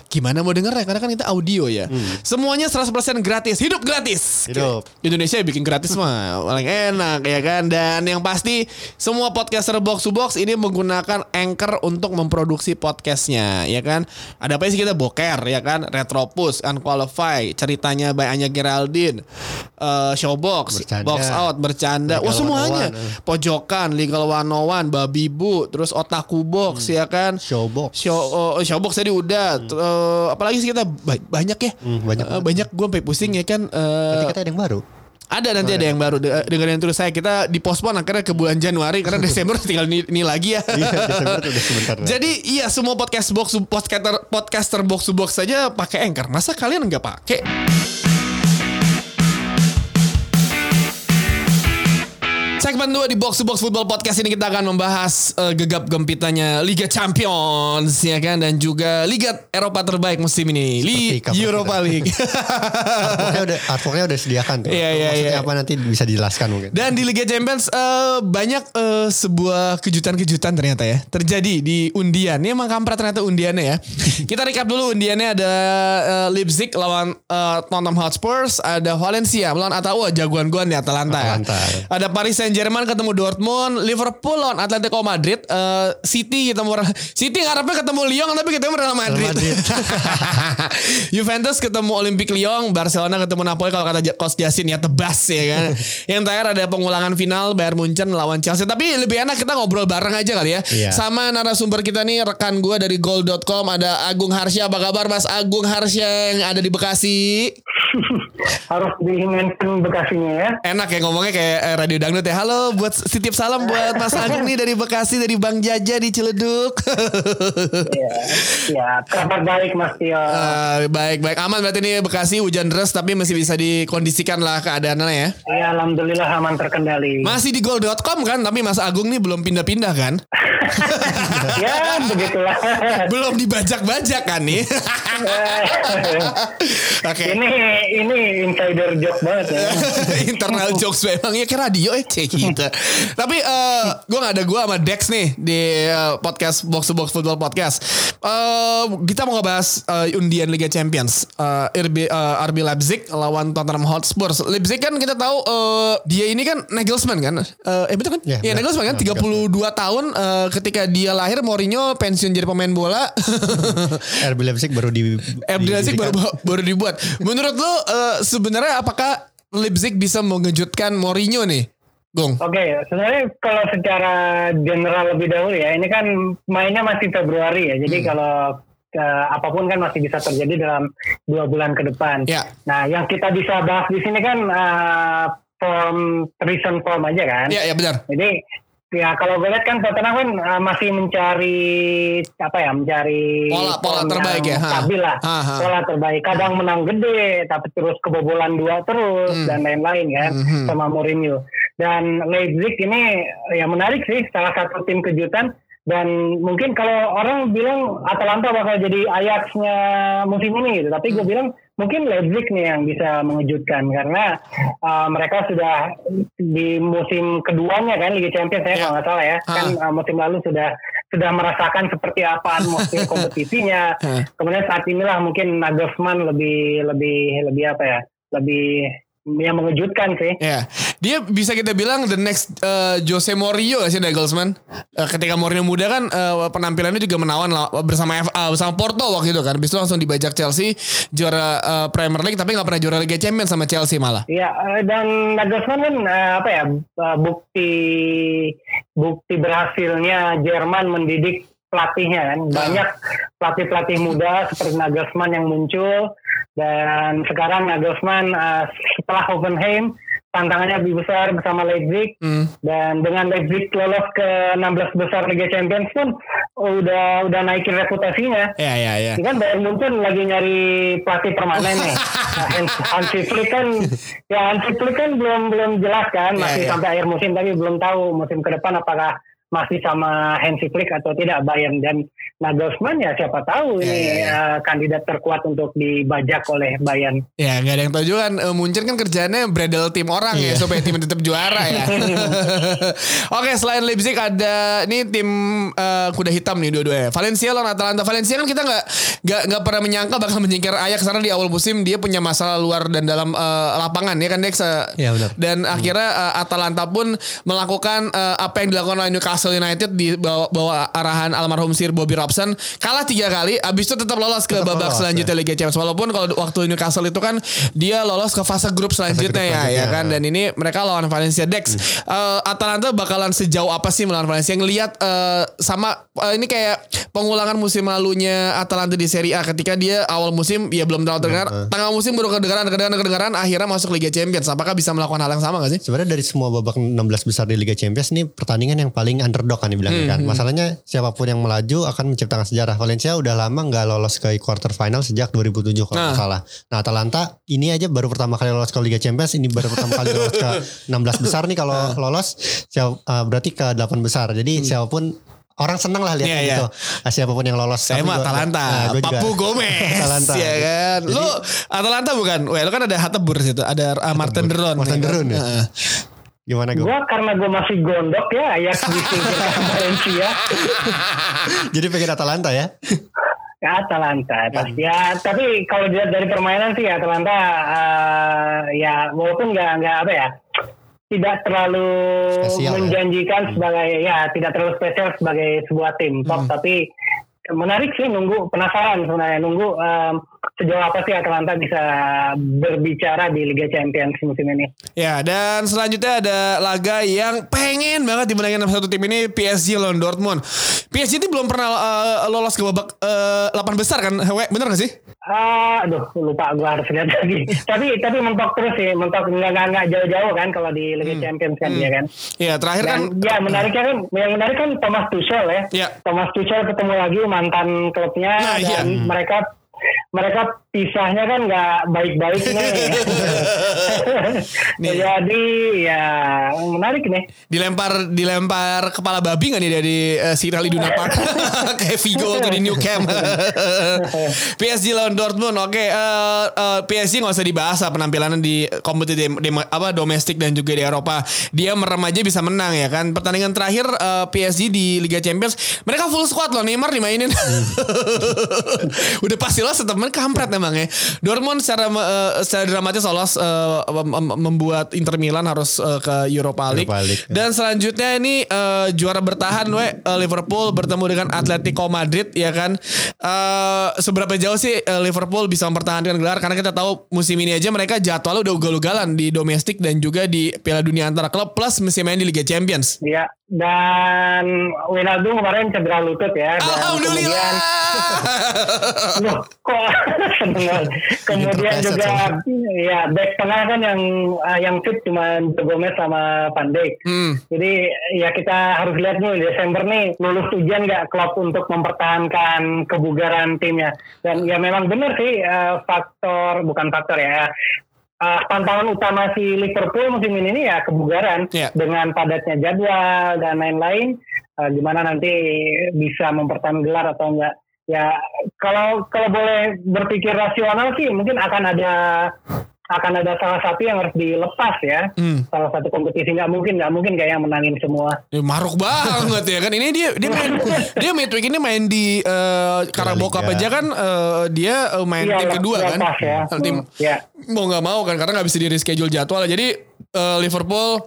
gimana mau denger ya? Karena kan kita audio ya. Semuanya 100% gratis, hidup gratis. Hidup. Indonesia bikin gratis mah paling enak ya kan. Dan yang pasti semua podcaster box to box ini menggunakan Anchor untuk memproduksi podcastnya ya kan. Ada apa sih kita boker ya kan, Retropus, Unqualified, ceritanya by Anya Geraldine, eh, Showbox, Bercanda. Box Out, bercanda, wah Legal semuanya. 101, eh. Pojokan, Legal 101, Babi Bu, terus Otaku Box ya kan. Showbox. Show oh, Showbox tadi udah. T- eh, apalagi sih kita ba- banyak ya. Hmm, banyak Eh, banyak gue sampai pusing ya kan. eh, Nanti kita ada yang baru. ada nanti ada yang baru De- dengerin terus saya kita dipospon akhirnya ke bulan Januari karena [laughs] Desember tinggal ini, ini lagi ya. Iya, Desember tuh udah sebentar. [laughs] lagi. Jadi iya semua podcast box podcaster podcaster box box saja pakai Anchor. Masa kalian nggak pakai? Segmen 2 di Box to Box Football Podcast ini kita akan membahas eh, gegap gempitanya Liga Champions ya kan dan juga Liga Eropa terbaik musim ini, Li Seperti kabar Europa kita. League. [laughs] Artworknya udah artworknya udah disediakan tuh. Iya, iya, Maksudnya iya. apa nanti bisa dijelaskan mungkin. Dan di Liga Champions eh, banyak eh, sebuah kejutan-kejutan ternyata ya terjadi di undian. Ini emang kampret ternyata undiannya ya. [laughs] Kita recap dulu undiannya ada eh, Leipzig lawan eh, Tottenham Hotspurs, ada Valencia melawan Atalanta, jagoan gua nih Atalanta. ya. Atalanta. Ada Paris Saint-Germain ketemu Dortmund, Liverpool lawan Atletico Madrid, eh, City ketemu City ngarepnya ketemu Lyon tapi ketemu Real Madrid. Real Madrid. [laughs] Juventus ketemu Olympic Lyon, Barcelona ketemu Napoli kalau kata Coach Jasin ya tebas ya kan. [laughs] Yang terakhir ada pengulangan final Bayern Munchen lawan Chelsea. Tapi lebih enak kita ngobrol bareng aja kali ya. Iya. Sama narasumber kita nih rekan gue dari goal.com ada Agung Harsya. Apa kabar Mas Agung Harsya yang ada di Bekasi? [laughs] harus di-mention Bekasinya ya. Enak ya ngomongnya kayak eh, radio dangdut ya. Halo buat titip salam buat Mas Agung nih dari Bekasi dari Bang Jaja di Ciledug. Ya, ya kabar baik Mas Tio. Eh, baik baik aman berarti ini Bekasi hujan deras tapi masih bisa dikondisikan lah keadaannya ya. Ya alhamdulillah aman terkendali. Masih di goal.com kan tapi Mas Agung nih belum pindah-pindah kan? [laughs] ya begitulah. belum dibajak-bajak kan nih. [laughs] Oke. Ini ini insider joke banget ya. [laughs] Internal jokes memang ya kayak radio ya kayak gitu. Tapi eh gue gak ada gue sama Dex nih di eh, podcast Box to Box Football Podcast. Eh kita mau ngebahas eh, undian Liga Champions. Eh, RB eh, RB Leipzig lawan Tottenham Hotspur. Leipzig kan kita tahu eh, dia ini kan Nagelsmann kan? Eh, eh betul kan? Ya, Iya. Nagelsmann kan Ya, 32 tahun eh, ketika dia lahir Mourinho pensiun jadi pemain bola. [laughs] RB Leipzig baru di RB Leipzig baru, baru dibuat. Menurut lo eh, sebenarnya apakah Leipzig bisa mengejutkan Mourinho nih? Gong. Oke, sebenarnya kalau secara general lebih dahulu ya, ini kan mainnya masih Februari ya, jadi kalau eh, apa pun kan masih bisa terjadi dalam dua bulan ke depan. Ya. Nah, yang kita bisa bahas di sini kan eh, form recent form aja kan. Ya, ya benar. Jadi ya kalau gue lihat kan Tottenham kan uh, masih mencari apa ya mencari Pola- pola terbaik ya, ha. stabil lah Ha, ha. pola terbaik kadang menang gede tapi terus kebobolan dua terus Hmm. dan lain-lain kan Mhm. sama Mourinho dan Leipzig ini ya menarik sih salah satu tim kejutan dan mungkin kalau orang bilang Atalanta bakal jadi Ajax-nya musim ini gitu tapi gue Hmm. bilang mungkin Leipzig nih yang bisa mengejutkan karena uh, mereka sudah di musim keduanya kan Liga Champions ya Ya. kalau nggak salah ya kan uh, musim lalu sudah sudah merasakan seperti apa atmosfer [laughs] kompetisinya. Kemudian saat inilah mungkin Nagelsmann lebih lebih lebih apa ya? Lebih yang mengejutkan sih. Ya, dia bisa kita bilang the next uh, Jose Mourinho gak sih Nagelsmann? Uh, ketika Mourinho muda kan uh, penampilannya juga menawan lah, bersama FA bersama Porto waktu itu kan. Habis itu langsung dibajak Chelsea juara uh, Premier League tapi nggak pernah juara Liga Champions sama Chelsea malah. Iya, uh, dan Nagelsmann kan uh, apa ya uh, bukti bukti berhasilnya Jerman mendidik pelatihnya kan. Banyak pelatih-pelatih muda seperti Nagelsmann yang muncul dan sekarang Nagelsmann uh, setelah Hoffenheim tantangannya lebih besar bersama Leipzig hmm. dan dengan Leipzig lolos ke 16 besar Liga Champions pun udah udah naikin reputasinya. Iya iya iya. Kan Bayern Munchen lagi nyari pelatih permanen nih. [laughs] Nah, Hansi Flick kan ya Hansi Flick kan belum belum jelas kan masih yeah, yeah. sampai akhir musim tapi belum tahu musim ke depan apakah masih sama Hansi Flick atau tidak Bayern dan Nagelsmann ya siapa tahu yeah, ini yeah, yeah. Uh, kandidat terkuat untuk dibajak oleh Bayern. Ya nggak ada yang tahu juga kan uh, Munchen kan kerjanya bredel tim orang yeah. ya iya. supaya tim tetap juara ya. [laughs] Oke selain Leipzig ada ini tim uh, kuda hitam nih dua-duanya. Valencia lawan Atalanta. Valencia kan kita nggak nggak nggak pernah menyangka bakal menyingkir Ajax karena di awal musim dia punya masalah luar dan dalam uh, lapangan ya kan Dex. Iya benar. Dan hmm. akhirnya uh, Atalanta pun melakukan uh, apa yang dilakukan oleh Newcastle Newcastle United di bawah, bawah arahan almarhum Sir Bobby Robson. Kalah tiga kali abis itu tetap lolos ke tetap babak lolos, selanjutnya ya. Liga Champions. Walaupun kalau waktu Newcastle itu kan dia lolos ke fase grup selanjutnya fase grup ya ya kan? Dan ini mereka lawan Valencia. Dex hmm. uh, Atalanta bakalan sejauh apa sih melawan Valencia? Ngelihat uh, sama uh, ini kayak pengulangan musim lalunya Atalanta di Serie A. Ketika dia awal musim ya belum terlalu terdengar. Uh, uh. tengah musim baru kedengaran kedengaran kedengaran akhirnya masuk Liga Champions. Apakah bisa melakukan hal yang sama gak sih? Sebenarnya dari semua babak 16 besar di Liga Champions ini pertandingan yang paling underdog kan dibilang hmm, kan. Hmm. Masalahnya siapa pun yang melaju akan menciptakan sejarah. Valencia udah lama nggak lolos ke quarter final sejak 2007 kalau nah. salah. Nah Atalanta ini aja baru pertama kali lolos ke Liga Champions. Ini baru pertama kali lolos ke [laughs] 16 besar nih kalau nah. lolos siap, uh, berarti ke 8 besar. Jadi hmm. siapa pun orang seneng lah lihat yeah, gitu. Yeah. Siapa pun yang lolos. Saya mah Atalanta. Nah, Papu Gomez. Atalanta. Ya kan. Jadi, lu Atalanta bukan? Wah, lu kan ada Hatebur situ. Ada uh, Martin Deron. Martin ya, Deron kan? ya. Gimana gue? Gue karena gue masih gondok ya, ya disingkirkan Valencia. [laughs] Jadi pengen Atalanta ya? Ya Atalanta pasti ya. Tapi kalau dilihat dari permainan sih Atalanta uh, ya walaupun nggak nggak apa ya tidak terlalu spesial, ya? menjanjikan ya? sebagai ya tidak terlalu spesial sebagai sebuah tim top hmm. tapi menarik sih nunggu penasaran sebenarnya nunggu um, sejauh apa sih Atalanta bisa berbicara di Liga Champions musim ini. Ya dan selanjutnya ada laga yang pengen banget dimenangin sama satu tim ini PSG lawan Dortmund. PSG ini belum pernah uh, lolos ke babak uh, 8 besar kan? Bener gak sih? Uh, aduh lupa gue harus lihat lagi. [laughs] tapi tapi mentok terus sih, mentok nggak nggak jauh-jauh kan kalau di Liga hmm. Champions kan hmm. ya kan. Iya terakhir Dan, kan. Ya menariknya kan, yang menarik kan Thomas Tuchel ya. ya. Thomas Tuchel ketemu lagi mantan klubnya nah, dan iya. mereka mereka pisahnya kan nggak baik-baik nih. [laughs] nih. Jadi ya menarik nih. Dilempar dilempar kepala babi nggak nih dari uh, Cyril Iduna Park [laughs] kayak Vigo tuh di New Camp. [laughs] PSG lawan Dortmund. Oke, okay, uh, uh, eh, PSG nggak usah dibahas lah penampilannya di kompetisi apa domestik dan juga di Eropa. Dia merem aja bisa menang ya kan. Pertandingan terakhir uh, eh, PSG di Liga Champions mereka full squad loh Neymar dimainin. Udah pasti lolos teman kampret emang ya. Dortmund secara uh, secara dramatis lolos uh, membuat Inter Milan harus uh, ke Europa League. Europa League ya. Dan selanjutnya ini uh, juara bertahan we uh, Liverpool bertemu dengan Atletico Madrid ya kan. Uh, seberapa jauh sih uh, Liverpool bisa mempertahankan gelar karena kita tahu musim ini aja mereka jadwalnya udah ugal-ugalan di domestik dan juga di Piala Dunia antara klub plus masih main di Liga Champions. Iya. Dan Wijnaldum kemarin cedera lutut ya. Dan Alhamdulillah. Kemudian, loh, kok [laughs] kemudian juga ya back tengah kan yang uh, yang fit cuma Gomez sama Dijk. Hmm. Jadi ya kita harus lihat nih Desember nih lulus ujian nggak klub untuk mempertahankan kebugaran timnya. Dan ya memang benar sih uh, faktor bukan faktor ya uh, tantangan utama si Liverpool musim ini ya kebugaran yeah. dengan padatnya jadwal dan lain-lain. Uh, gimana nanti bisa mempertahankan gelar atau enggak? Ya kalau kalau boleh berpikir rasional sih mungkin akan ada akan ada salah satu yang harus dilepas ya. Hmm. Salah satu kompetisi nggak mungkin nggak mungkin kayak yang menangin semua. Ya, maruk banget ya kan. Ini dia dia main [laughs] dia midweek ini main di uh, Carabao Cup aja kan uh, dia uh, main ya, tim kedua kan. Ya. Tim hmm. ya. mau nggak mau kan karena nggak bisa di reschedule jadwal. Jadi uh, Liverpool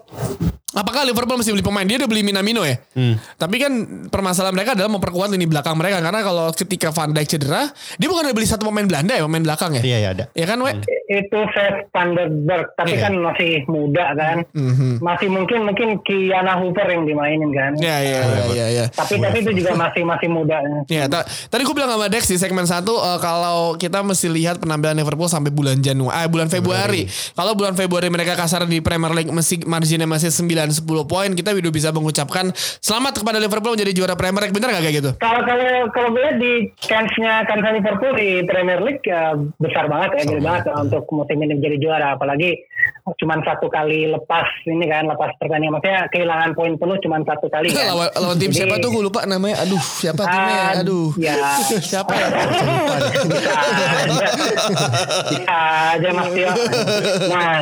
Apakah Liverpool masih beli pemain? Dia udah beli Minamino ya. Hmm. Tapi kan permasalahan mereka adalah memperkuat lini belakang mereka karena kalau ketika Van Dijk cedera, dia bukan ada beli satu pemain Belanda ya, pemain belakang ya? Iya, iya ada. Iya kan, We? Hmm. Itu Seth Vandenberg, tapi iya. kan masih muda kan. Mm-hmm. Masih mungkin mungkin Kiana Hooper yang dimainin kan. Iya, iya, iya, iya. Ya. Tapi tapi itu juga masih masih muda. Iya, tadi gue bilang sama Dex di segmen satu uh, kalau kita mesti lihat penampilan Liverpool sampai bulan Januari, eh, bulan Februari. Kalau bulan Februari mereka kasar di Premier League masih marginnya masih 9 10 poin, kita udah bisa mengucapkan selamat kepada Liverpool menjadi juara Premier League. Bener gak kayak gitu? Kalau kalau kalau gue di chance-nya kan Liverpool di Premier League ya besar banget ya, gede banget untuk untuk musim ini menjadi juara apalagi cuma satu kali lepas ini kan lepas pertandingan. Maksudnya kehilangan poin penuh cuma satu kali kan. lawan, lawan tim Jadi, siapa tuh? Gue lupa namanya. Aduh siapa timnya uh, aduh. Ya siapa [laughs] ya? Aja mas Tio. Nah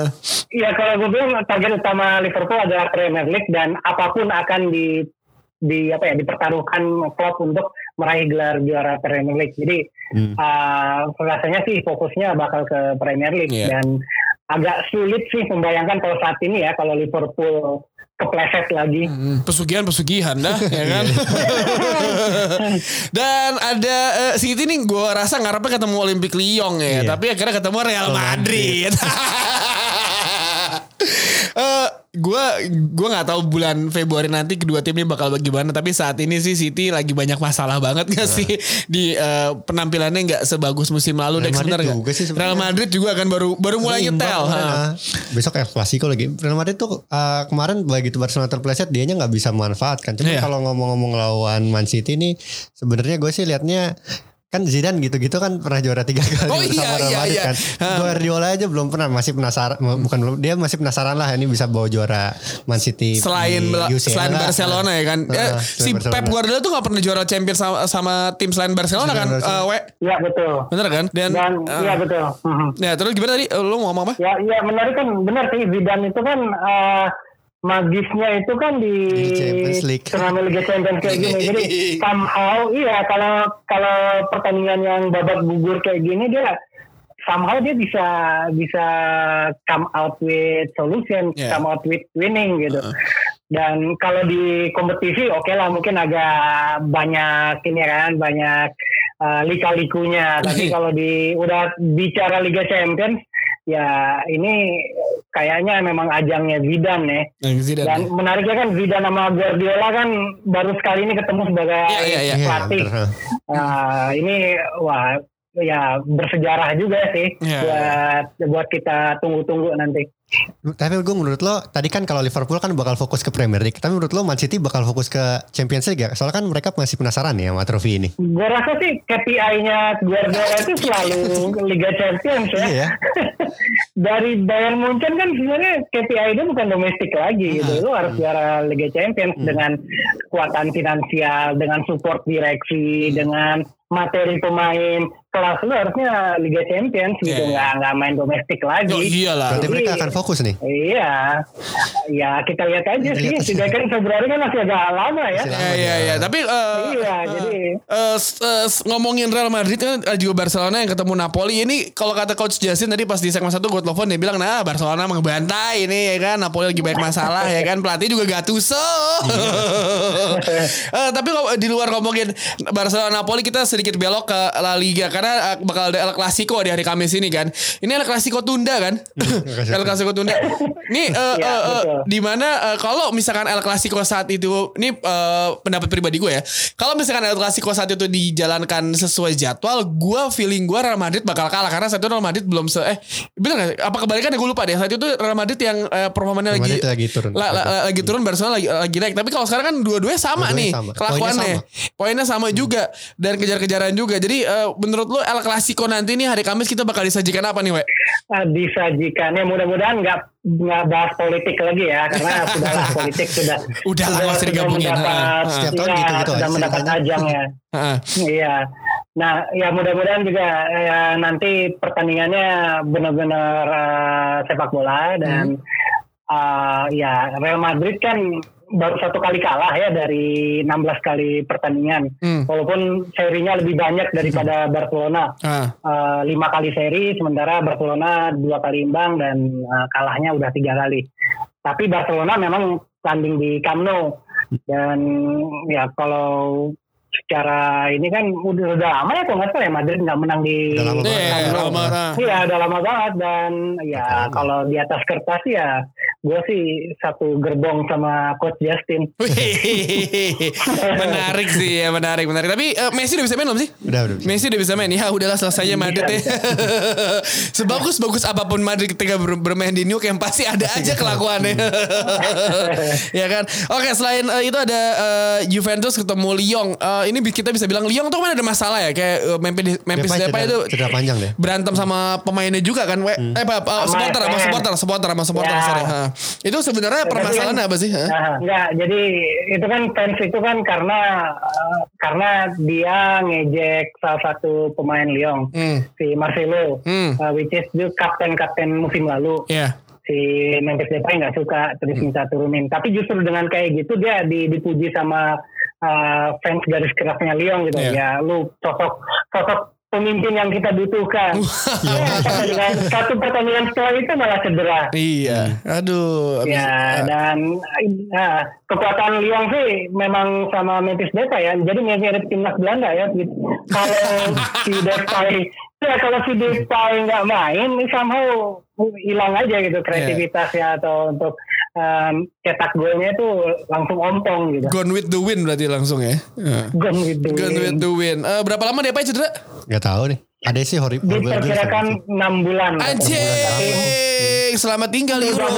[laughs] ya kalau gue bilang target utama Liverpool adalah Premier League dan apa pun akan di di apa ya dipertaruhkan klub untuk meraih gelar juara Premier League. Jadi hmm. uh, rasanya sih fokusnya bakal ke Premier League yeah. dan agak sulit sih membayangkan kalau saat ini ya kalau Liverpool kepleset lagi. Hmm, pesugihan-pesugihan dah, ya kan? [laughs] Dan ada uh, City nih gue rasa ngarepnya ketemu Olympic Lyon ya, yeah. tapi akhirnya ketemu Real Madrid. uh, [laughs] gue gue nggak tahu bulan Februari nanti kedua tim ini bakal bagaimana tapi saat ini sih City lagi banyak masalah banget gak sih? Di uh, penampilannya nggak sebagus musim lalu Real sebentar gak? Real Madrid juga akan baru baru mulai nyetel besok El Clasico lagi. Real Madrid tuh uh, kemarin begitu Barcelona terpleset dia nggak bisa memanfaatkan cuma yeah. kalau ngomong-ngomong lawan Man City ini sebenarnya gue sih liatnya kan Zidane gitu-gitu kan pernah juara tiga kali oh, iya, Real iya, Madrid iya. kan. Guardiola aja belum pernah masih penasaran bukan belum dia masih penasaran lah ini bisa bawa juara Man City selain UCL selain lah. Barcelona ya kan. Uh, si Barcelona. Pep Guardiola tuh gak pernah juara Champions sama, sama tim selain Barcelona selain kan. Barcelona. Uh, Iya betul. Bener kan? Dan, Dan uh, iya betul. Ya terus gimana tadi? Lo mau ngomong apa? Ya iya menarik kan benar sih Zidane itu kan uh, magisnya itu kan di turnamen Liga Champions kayak gini. Jadi [laughs] somehow iya kalau kalau pertandingan yang babak gugur kayak gini dia somehow dia bisa bisa come out with solution, yeah. come out with winning gitu. Uh -huh. Dan kalau di kompetisi oke okay lah mungkin agak banyak ini kan banyak uh, lika-likunya. Tapi [laughs] kalau di udah bicara Liga Champions ya ini kayaknya memang ajangnya Zidane ya. Zidane, Dan ya. menariknya kan Zidane sama Guardiola kan baru sekali ini ketemu sebagai ya, ya, ya. pelatih. Ya, nah, ini wah ya bersejarah juga sih ya, buat ya. buat kita tunggu-tunggu nanti. Tapi gue menurut lo tadi kan kalau Liverpool kan bakal fokus ke Premier League, tapi menurut lo Man City bakal fokus ke Champions League ya? Soalnya kan mereka masih penasaran ya sama trofi ini. Gue rasa sih KPI-nya Guardiola itu selalu Liga Champions ya. Iya. [laughs] Dari Bayern Munchen kan sebenarnya KPI itu bukan domestik lagi gitu. Lo harus hmm. juara Liga Champions hmm. dengan kekuatan finansial, dengan support direksi, hmm. dengan materi pemain kelas lu harusnya Liga Champions gitu yeah. nggak nggak main domestik lagi. Oh, iyalah. Berarti mereka akan fokus nih. Iya. Ya kita lihat aja sih. Tidak kan Februari kan masih agak lama ya. Iya iya iya. Tapi uh, iya uh, jadi uh, uh, ngomongin Real Madrid kan juga Barcelona yang ketemu Napoli ini kalau kata coach Jasin tadi pas di segmen satu gue telepon dia bilang nah Barcelona mengebantai ini ya kan Napoli lagi banyak masalah ya kan pelatih juga Gattuso. uh, [laughs] tapi di luar ngomongin Barcelona Napoli kita sedikit belok ke La Liga karena bakal ada El Clasico di hari Kamis ini kan. Ini El Clasico tunda kan? [laughs] Hmm, El Clasico tunda. Nih uh, ya, uh, uh, di mana uh, kalau misalkan El Clasico saat itu ini uh, pendapat pribadi gue ya. Kalau misalkan El Clasico saat itu dijalankan sesuai jadwal, gue feeling gue Real Madrid bakal kalah karena saat itu Real Madrid belum se eh bener gak? Apa kebalikannya gue lupa deh. Saat itu Real Madrid yang uh, performanya lagi lagi turun. La, la, lagi turun Barcelona lagi, lagi naik. Tapi kalau sekarang kan dua-duanya sama dua nih sama. kelakuannya. Poinnya sama, Poinnya sama hmm. juga dan kejar-kejaran juga. Jadi uh, menurut lu El Clasico nanti nih hari Kamis kita bakal disajikan apa nih, Wek? Uh, disajikannya mudah-mudahan nggak nggak bahas politik lagi ya karena [laughs] sudahlah politik sudah udah lah usah digabungin mendapat, setiap tahun gitu gitu sudah mendapat ajang ya [laughs] iya Nah, ya mudah-mudahan juga ya, nanti pertandingannya benar-benar uh, sepak bola dan hmm. uh, ya Real Madrid kan baru satu kali kalah ya dari 16 kali pertandingan. Hmm. Walaupun serinya lebih banyak daripada Barcelona. Ah. Uh, lima kali seri, sementara Barcelona dua kali imbang dan uh, kalahnya udah tiga kali. Tapi Barcelona memang tanding di Camp Nou dan ya kalau secara ini kan udah udah lama ya kalau nggak salah ya Madrid nggak menang di udah lama banget. Iya, lama. Iya, udah lama banget dan ya kalau di atas kertas ya gue sih satu gerbong sama coach Justin. menarik sih ya, menarik, menarik. Tapi uh, Messi udah bisa main belum sih? Udah, udah bisa. Messi udah bisa main. Ya udahlah selesai ya Madrid ya. [laughs] Sebagus bagus apa pun Madrid ketika ber bermain di New Camp pasti ada aja kelakuannya. [laughs] [laughs] ya kan. Oke, selain uh, itu ada uh, Juventus ketemu Lyon. Uh, ini kita bisa bilang Lyon tuh kan ada masalah ya kayak uh, Memphis Memphis Depay itu cedera panjang deh. Berantem sama pemainnya juga kan. Hmm. Eh apa uh, supporter sama supporter, supporter sama supporter ya. sorry. Ha. Itu sebenarnya permasalahannya apa sih? Nah, enggak, jadi itu kan fans itu kan karena uh, karena dia ngejek salah satu pemain Lyon, hmm. si Marcelo, hmm. uh, which is the kapten-kapten musim lalu. Yeah si Memphis Depay nggak suka terus minta turunin. Tapi justru dengan kayak gitu dia dipuji sama uh, fans garis kerasnya Lyon gitu. Yeah. Ya lu sosok sosok pemimpin yang kita butuhkan. ya, satu pertandingan setelah itu malah cedera. Iya, aduh. Ya dan nah, kekuatan Lyon sih memang sama Memphis Depay ya. Jadi mirip timnas Belanda ya. Kalau [laughs] si Depay Ya kalau si Depay nggak main, somehow hilang aja gitu kreativitasnya yeah. atau untuk um, cetak golnya itu langsung ompong gitu. Gone with the win berarti langsung ya. Gone with the Gone win. with the win. Uh, berapa lama Depay cedera? Gak tahu nih. Ada sih horrible. Diperkirakan enam bulan. Anjing, selamat tinggal Euro.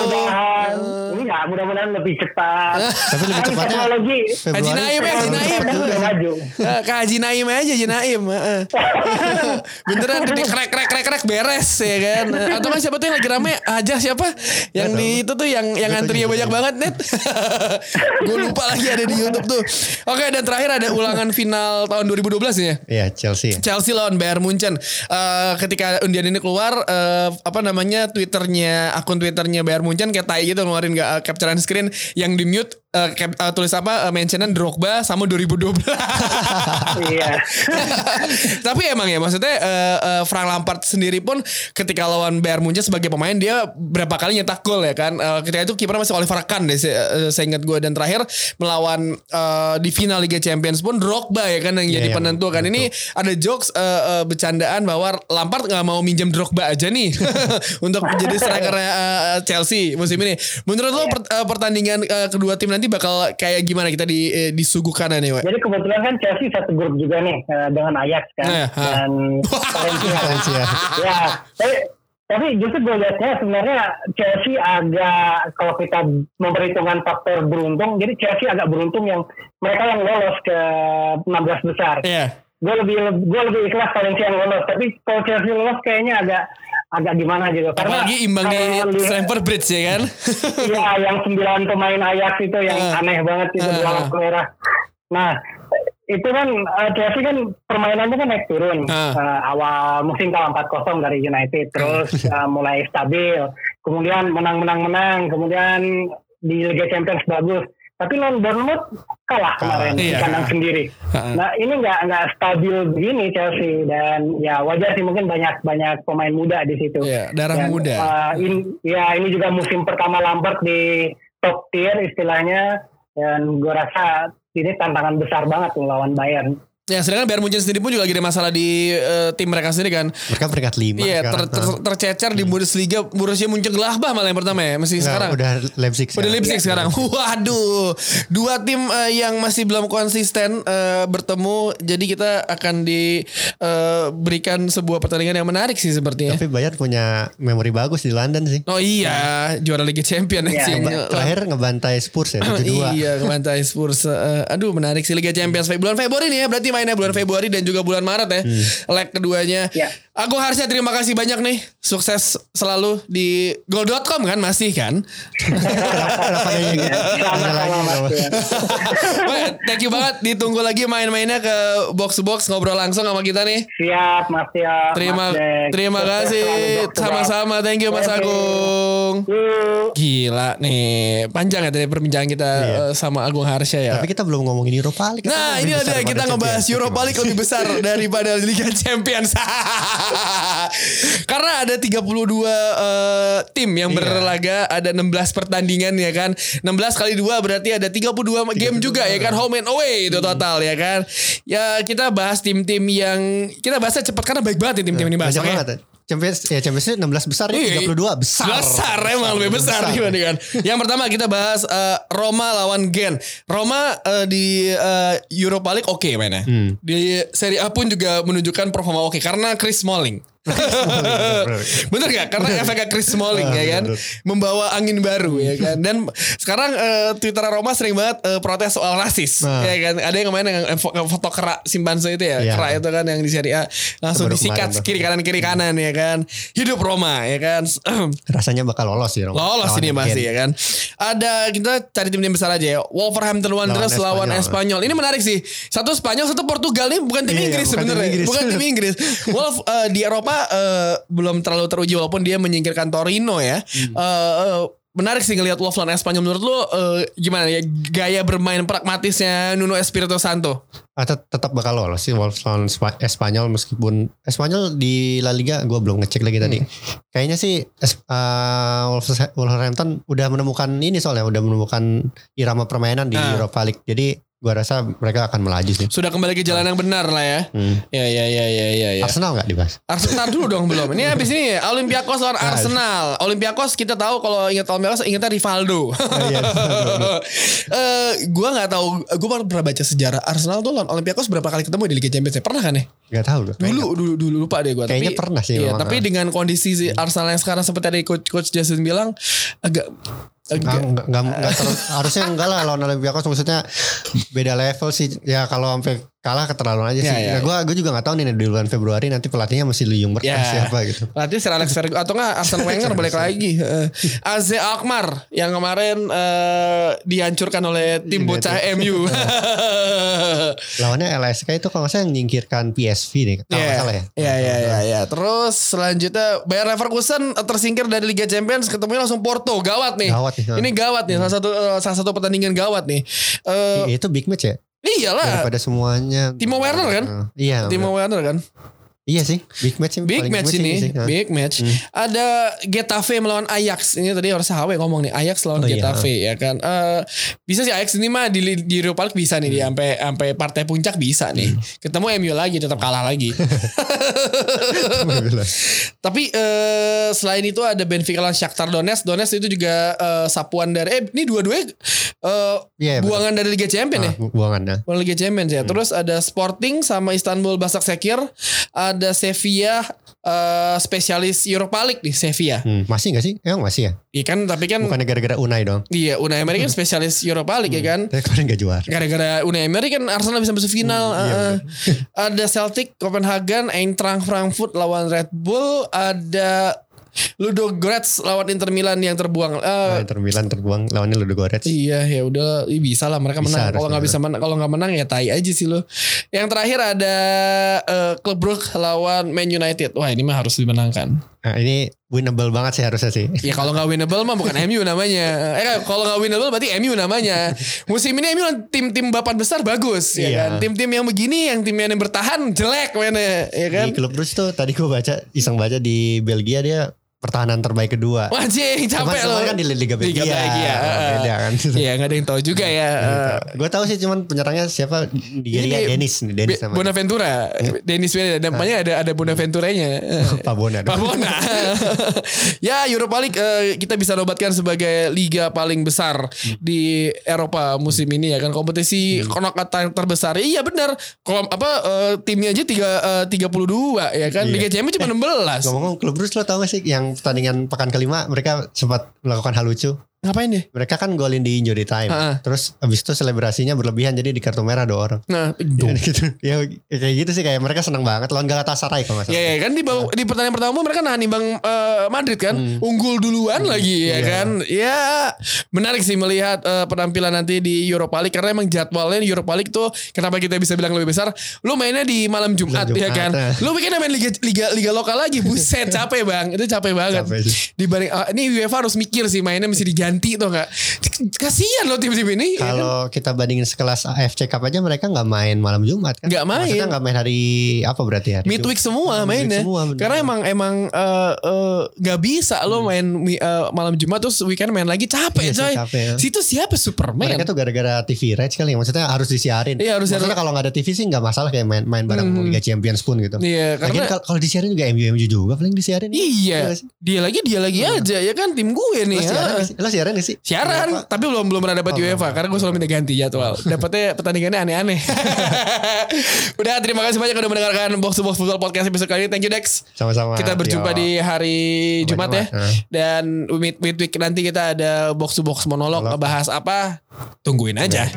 Iya mudah-mudahan lebih cepat. Tapi lebih kan cepatnya. Teknologi. Haji Naim ya, Haji Naim. maju. Ke Haji Naim aja, Haji Naim. [laughs] Beneran di krek krek krek krek beres ya kan. Atau mas siapa tuh yang lagi rame aja siapa? Yang di itu tuh yang yang antrinya banyak banget net. [laughs] Gue lupa lagi ada di YouTube tuh. Oke dan terakhir ada ulangan final tahun 2012 ya. Iya Chelsea. Chelsea lawan Bayern Munchen. Uh, ketika undian ini keluar uh, apa namanya Twitternya akun Twitternya Bayern Munchen kayak tai gitu ngeluarin gak, capture screen yang di mute uh, uh, tulis apa uh, mentionan Drogba sama 2012. Iya. [laughs] Tapi emang ya maksudnya uh, uh, Frank Lampard sendiri pun ketika lawan Bayern Munchen sebagai pemain dia berapa kali nyetak gol ya kan. Uh, ketika itu kiper masih Oliver Kahn deh saya, saya ingat gue dan terakhir melawan uh, di final Liga Champions pun Drogba ya kan yang yeah, jadi yeah, penentu kan. Ini ada jokes uh, uh, bercandaan bahwa Lampard nggak mau minjem Drogba aja nih [laughs] untuk menjadi striker uh, Chelsea musim ini. Menurut lo per, uh, pertandingan uh, kedua tim nanti bakal kayak gimana kita di uh, disuguhkan nih, Wak? Jadi kebetulan kan Chelsea satu grup juga nih uh, dengan Ajax kan nah, dan [laughs] Valencia. ya, tapi tapi justru gue lihatnya sebenarnya Chelsea agak kalau kita memperhitungkan faktor beruntung, jadi Chelsea agak beruntung yang mereka yang lolos ke 16 besar. Yeah gue lebih gue lebih ikhlas Valencia yang lolos tapi kalau Chelsea lolos kayaknya agak agak gimana gitu karena apalagi imbang di Stamford Bridge ya kan? [laughs] Iya yang sembilan pemain Ajax itu yang uh, aneh banget itu uh, di merah nah itu kan uh, Chelsea kan permainannya kan naik turun. Uh. Uh, awal musim kalah 4-0 dari United terus uh, [laughs] mulai stabil. Kemudian menang-menang-menang kemudian di Liga Champions bagus tapi non Bournemouth kalah kemarin uh, iya. di kandang sendiri. Uh, nah ini nggak nggak stabil begini Chelsea dan ya wajar sih mungkin banyak banyak pemain muda di situ. Iya, darah dan, muda. Uh, in, ya ini juga musim pertama Lampard di top tier istilahnya dan gue rasa ini tantangan besar banget tuh lawan Bayern. Ya sedangkan Bayern Munchen sendiri pun juga lagi ada masalah di uh, tim mereka sendiri kan. Mereka peringkat lima. Iya ter, ter, tercecer di Bundesliga Borussia Mönchengladbach malah yang pertama ya masih Nggak, sekarang. Udah Leipzig. Udah Leipzig ya, sekarang. Ya. Waduh, dua tim uh, yang masih belum konsisten uh, bertemu. Jadi kita akan diberikan uh, sebuah pertandingan yang menarik sih sepertinya. Tapi Bayern punya memori bagus di London sih. Oh iya, juara Liga Champion ya, sih. Terakhir ngebantai Spurs ya. iya, ngebantai Spurs. Uh, aduh menarik sih Liga Champions bulan Februari nih ya. Berarti mainnya bulan Februari dan juga bulan Maret ya. Hmm. Leg keduanya. Ya. Agung Harsha terima kasih banyak nih. Sukses selalu di go.com kan masih kan? Ya. [laughs] Thank you banget. Ditunggu lagi main-mainnya ke box to box ngobrol langsung sama kita nih. Siap Mas Tio. Terima Mas terima kasih. Sama-sama. Thank you Mas. Agung. Gila nih. Panjang ya tadi perbincangan kita eh, sama Agung Harsha ya. Tapi kita belum ngomongin Europa League. Nah ini ada kita ngebahas. Europa League lebih besar [laughs] daripada Liga Champions. [laughs] [laughs] Karena ada 32 eh, tim yang Iya. berlaga, ada 16 pertandingan ya kan. 16 kali 2 berarti ada 32 game juga ya kan. Home and away itu total ya kan. Ya kita bahas tim-tim yang kita bahasnya cepat karena baik banget nih tim-tim ini bahas. Banyak oke? banget. Champions ya Champions League 16 besar ini 32 besar. Besar emang lebih besar dibandingkan. Yang pertama kita bahas eh, Roma lawan Gen. Roma eh, di eh, Europa League oke mainnya. Hmm. Di Serie A pun juga menunjukkan performa oke karena Chris Smalling. Bener gak? Karena efeknya Chris Smalling Ah, ya kan membawa angin baru ya kan. Dan sekarang eh, Twitter Roma sering banget eh, protes soal rasis Nah. ya kan. Ada yang kemarin yang fo- foto kerak simpanse itu ya, Iya. kerak itu kan yang di Serie A langsung Baru disikat kemarin kiri kanan kiri kanan ya kan. Hidup Roma ya kan. [clears throat] Rasanya bakal lolos sih. Roma. Lolos ini masih ya kan. Ada kita cari tim-tim besar aja ya. Wolverhampton Wanderers lawan, Lawan Espanyol. Ini menarik sih. Satu Spanyol, satu Portugal ini bukan tim Iya, Inggris sebenarnya. Bukan tim Inggris. [laughs] Wolf eh, di Eropa eh, belum terlalu teruji walaupun dia menyingkirkan Torino ya. Hmm. Eh, eh, menarik sih ngelihat Wolf lawan Espanyol menurut lu eh, gimana ya gaya bermain pragmatisnya Nuno Espirito Santo. Ah, tet- tetap bakal lolos sih Spa- Espanyol meskipun Espanyol di La Liga gue belum ngecek lagi tadi. Hmm. Kayaknya sih uh, Wolverhampton udah menemukan ini soalnya udah menemukan irama permainan di Ah. Europa League. Jadi gue rasa mereka akan melaju sih. Sudah kembali ke jalan yang benar lah ya. Hmm. Ya ya ya ya ya ya. Arsenal nggak dibahas? Arsenal dulu dong belum. Ini habis ini Olympiakos lawan Nah, Arsenal. Olympiakos kita tahu kalau ingat Olympiakos ingatnya Rivaldo. iya. [laughs] Eh, gua nggak tahu. Gue pernah baca sejarah Arsenal tuh lawan Olympiakos berapa kali ketemu di Liga Champions ya? Pernah kan ya? Gak tahu gue. Dulu dulu dulu lupa deh gue. Kayaknya pernah sih Iya, tapi dengan kondisi si Arsenal yang sekarang seperti tadi coach coach Justin bilang agak Enggak, enggak, enggak, enggak terlalu- harusnya enggak lah lawan Olympiakos maksudnya beda level sih. Ya kalau sampai kalah keterlaluan aja sih. Ya, ya. gue gue juga nggak tahu nih di bulan Februari nanti pelatihnya masih Liyung Bertas Ya. siapa gitu. Pelatih Sir Alex Ferguson atau enggak Arsene Wenger [laughs] balik lagi. Eh, AZ Alkmaar yang kemarin eh, dihancurkan oleh tim bocah MU. [laughs] Lawannya LSK itu kalau nggak salah yang menyingkirkan PSV nih. Kalau nggak salah ya. Iya iya iya iya. Terus selanjutnya Bayer Leverkusen tersingkir dari Liga Champions ketemunya langsung Porto. Gawat nih. Gawat nih. Ini gawat nih salah satu eh, salah satu pertandingan gawat nih. I- itu big match ya. Iyalah. Daripada semuanya. Timo Werner kan? Iya. Timo bener. Werner kan. Iya sih. Big match sih. Big match ini, sih. Nah. big match. Ada Getafe melawan Ajax. Ini tadi harus HW ngomong nih, Ajax lawan Oh, iya. Getafe ya kan. Eh bisa sih Ajax ini mah di di Europa League bisa nih dia sampai sampai partai puncak bisa nih. Ketemu MU lagi tetap kalah lagi. [laughs] Tapi eh selain itu ada Benfica lawan Shakhtar Donetsk. Donetsk itu juga eh, sapuan dari eh ini dua-duanya eh Iya, buangan dari Liga Champions ya. Ah, buangan ya. Bukan Liga Champions ya. Terus ada Sporting sama Istanbul Başakşehir, ada Sevilla eh, spesialis Europa League nih Sevilla. Hmm, masih gak sih? Emang masih ya? Iya kan tapi kan Bukannya gara-gara Unai dong. iya Unai Emery kan spesialis Europa League ya kan. Tapi kemarin gak juara. Gara-gara Unai Emery kan Arsenal bisa masuk final. iya, eh, ada Celtic, Copenhagen, Eintracht Frankfurt lawan Red Bull, ada Ludo Goretz lawan Inter Milan yang terbuang. Eh, Nah, Inter Milan terbuang lawannya Ludogorets. Iya ya udah bisa lah mereka Bisa, menang. Kalau nggak bisa menang, kalau nggak menang ya tai aja sih lo. Yang terakhir ada eh, Klub Brugge lawan Man United. Wah ini mah harus dimenangkan. Nah, ini winnable banget sih harusnya sih. Ya kalau nggak winnable mah bukan MU namanya. Eh kalau nggak winnable berarti MU namanya. Musim ini MU tim-tim bapan besar bagus ya Iya. kan. Tim-tim yang begini yang tim yang bertahan jelek mainnya ya kan. Di klub Bruce tuh tadi gue baca iseng baca di Belgia dia pertahanan terbaik kedua. Wah Cuman capek cuman loh. kan di Liga Liga Belgia. Belgia. Oh, beda kan. Iya nggak ada yang tahu juga ya. Eh, gue tahu sih cuman penyerangnya siapa Nigeria Ini Dennis nih Dennis sama Bonaventura, Dennis Beda, namanya ada ada Bonaventuranya. Pabona. [laughs] Pak Bona. [laughs] [laughs] ya Europa League eh, kita bisa nobatkan sebagai liga paling besar di Eropa musim ini ya kan kompetisi konak kata terbesar. Iya benar. Kalau apa eh, timnya aja tiga eh, 32 ya kan. Iya. Liga Champions cuma 16. Ngomong-ngomong klub Bruce lo tau gak sih yang pertandingan pekan kelima mereka sempat melakukan hal lucu. Ngapain deh? Mereka kan golin di injury time. Ha-ha. Terus abis itu selebrasinya berlebihan jadi di kartu merah dua orang. Nah, Ya, gitu. ya kayak gitu sih kayak mereka senang banget lawan Galatasaray kalau nggak salah. Ya, ya kan di bawah- di pertandingan pertama mereka nahan imbang eh, Madrid kan, unggul duluan lagi ya Iya. kan. Ya menarik sih melihat eh, penampilan nanti di Europa League karena emang jadwalnya di Europa League tuh kenapa kita bisa bilang lebih besar. Lu mainnya di malam Jumat, Malam ya Jumat, kan. nah. Lu bikinnya main liga liga liga lokal lagi, buset capek bang, itu capek banget. Capek. Dibanding ah, ini UEFA harus mikir sih mainnya mesti diganti tuh nggak. Kasihan loh tim-tim ini. ya kan? Kalau kita bandingin sekelas AFC Cup aja mereka nggak main malam Jumat kan? Nggak main. Maksudnya nggak main hari apa berarti hari midweek semua Midweek mainnya. semua, bener. Karena emang emang eh, eh, nggak bisa lo main mi- eh, malam Jumat terus weekend main lagi capek Iya sih, coy. capek ya. Situ siapa Superman? Mereka tuh gara-gara TV rights kali ya. Maksudnya harus disiarin. Iya, harus Maksudnya kalau nggak ada TV sih nggak masalah kayak main main bareng Hmm. Liga Champions pun gitu. Iya, karena kalau disiarin juga MU MU juga paling disiarin. iya, sih? dia lagi dia lagi aja ya kan tim gue Lo nih. siaran ya. Lo siaran nggak sih? Siaran, Apa? tapi belum belum pernah dapat Oh, UEFA karena gue selalu minta ganti jadwal. [laughs] Dapatnya pertandingannya aneh-aneh. [laughs] Udah terima kasih banyak udah mendengarkan Box to Box Football Podcast episode kali ini. Thank you Dex. Sama-sama. Kita berjumpa Yo. di hari Jumat ya. Jumat, nah. Dan mid midweek nanti kita ada box to box monolog Monolog. ngebahas apa? Tungguin aja.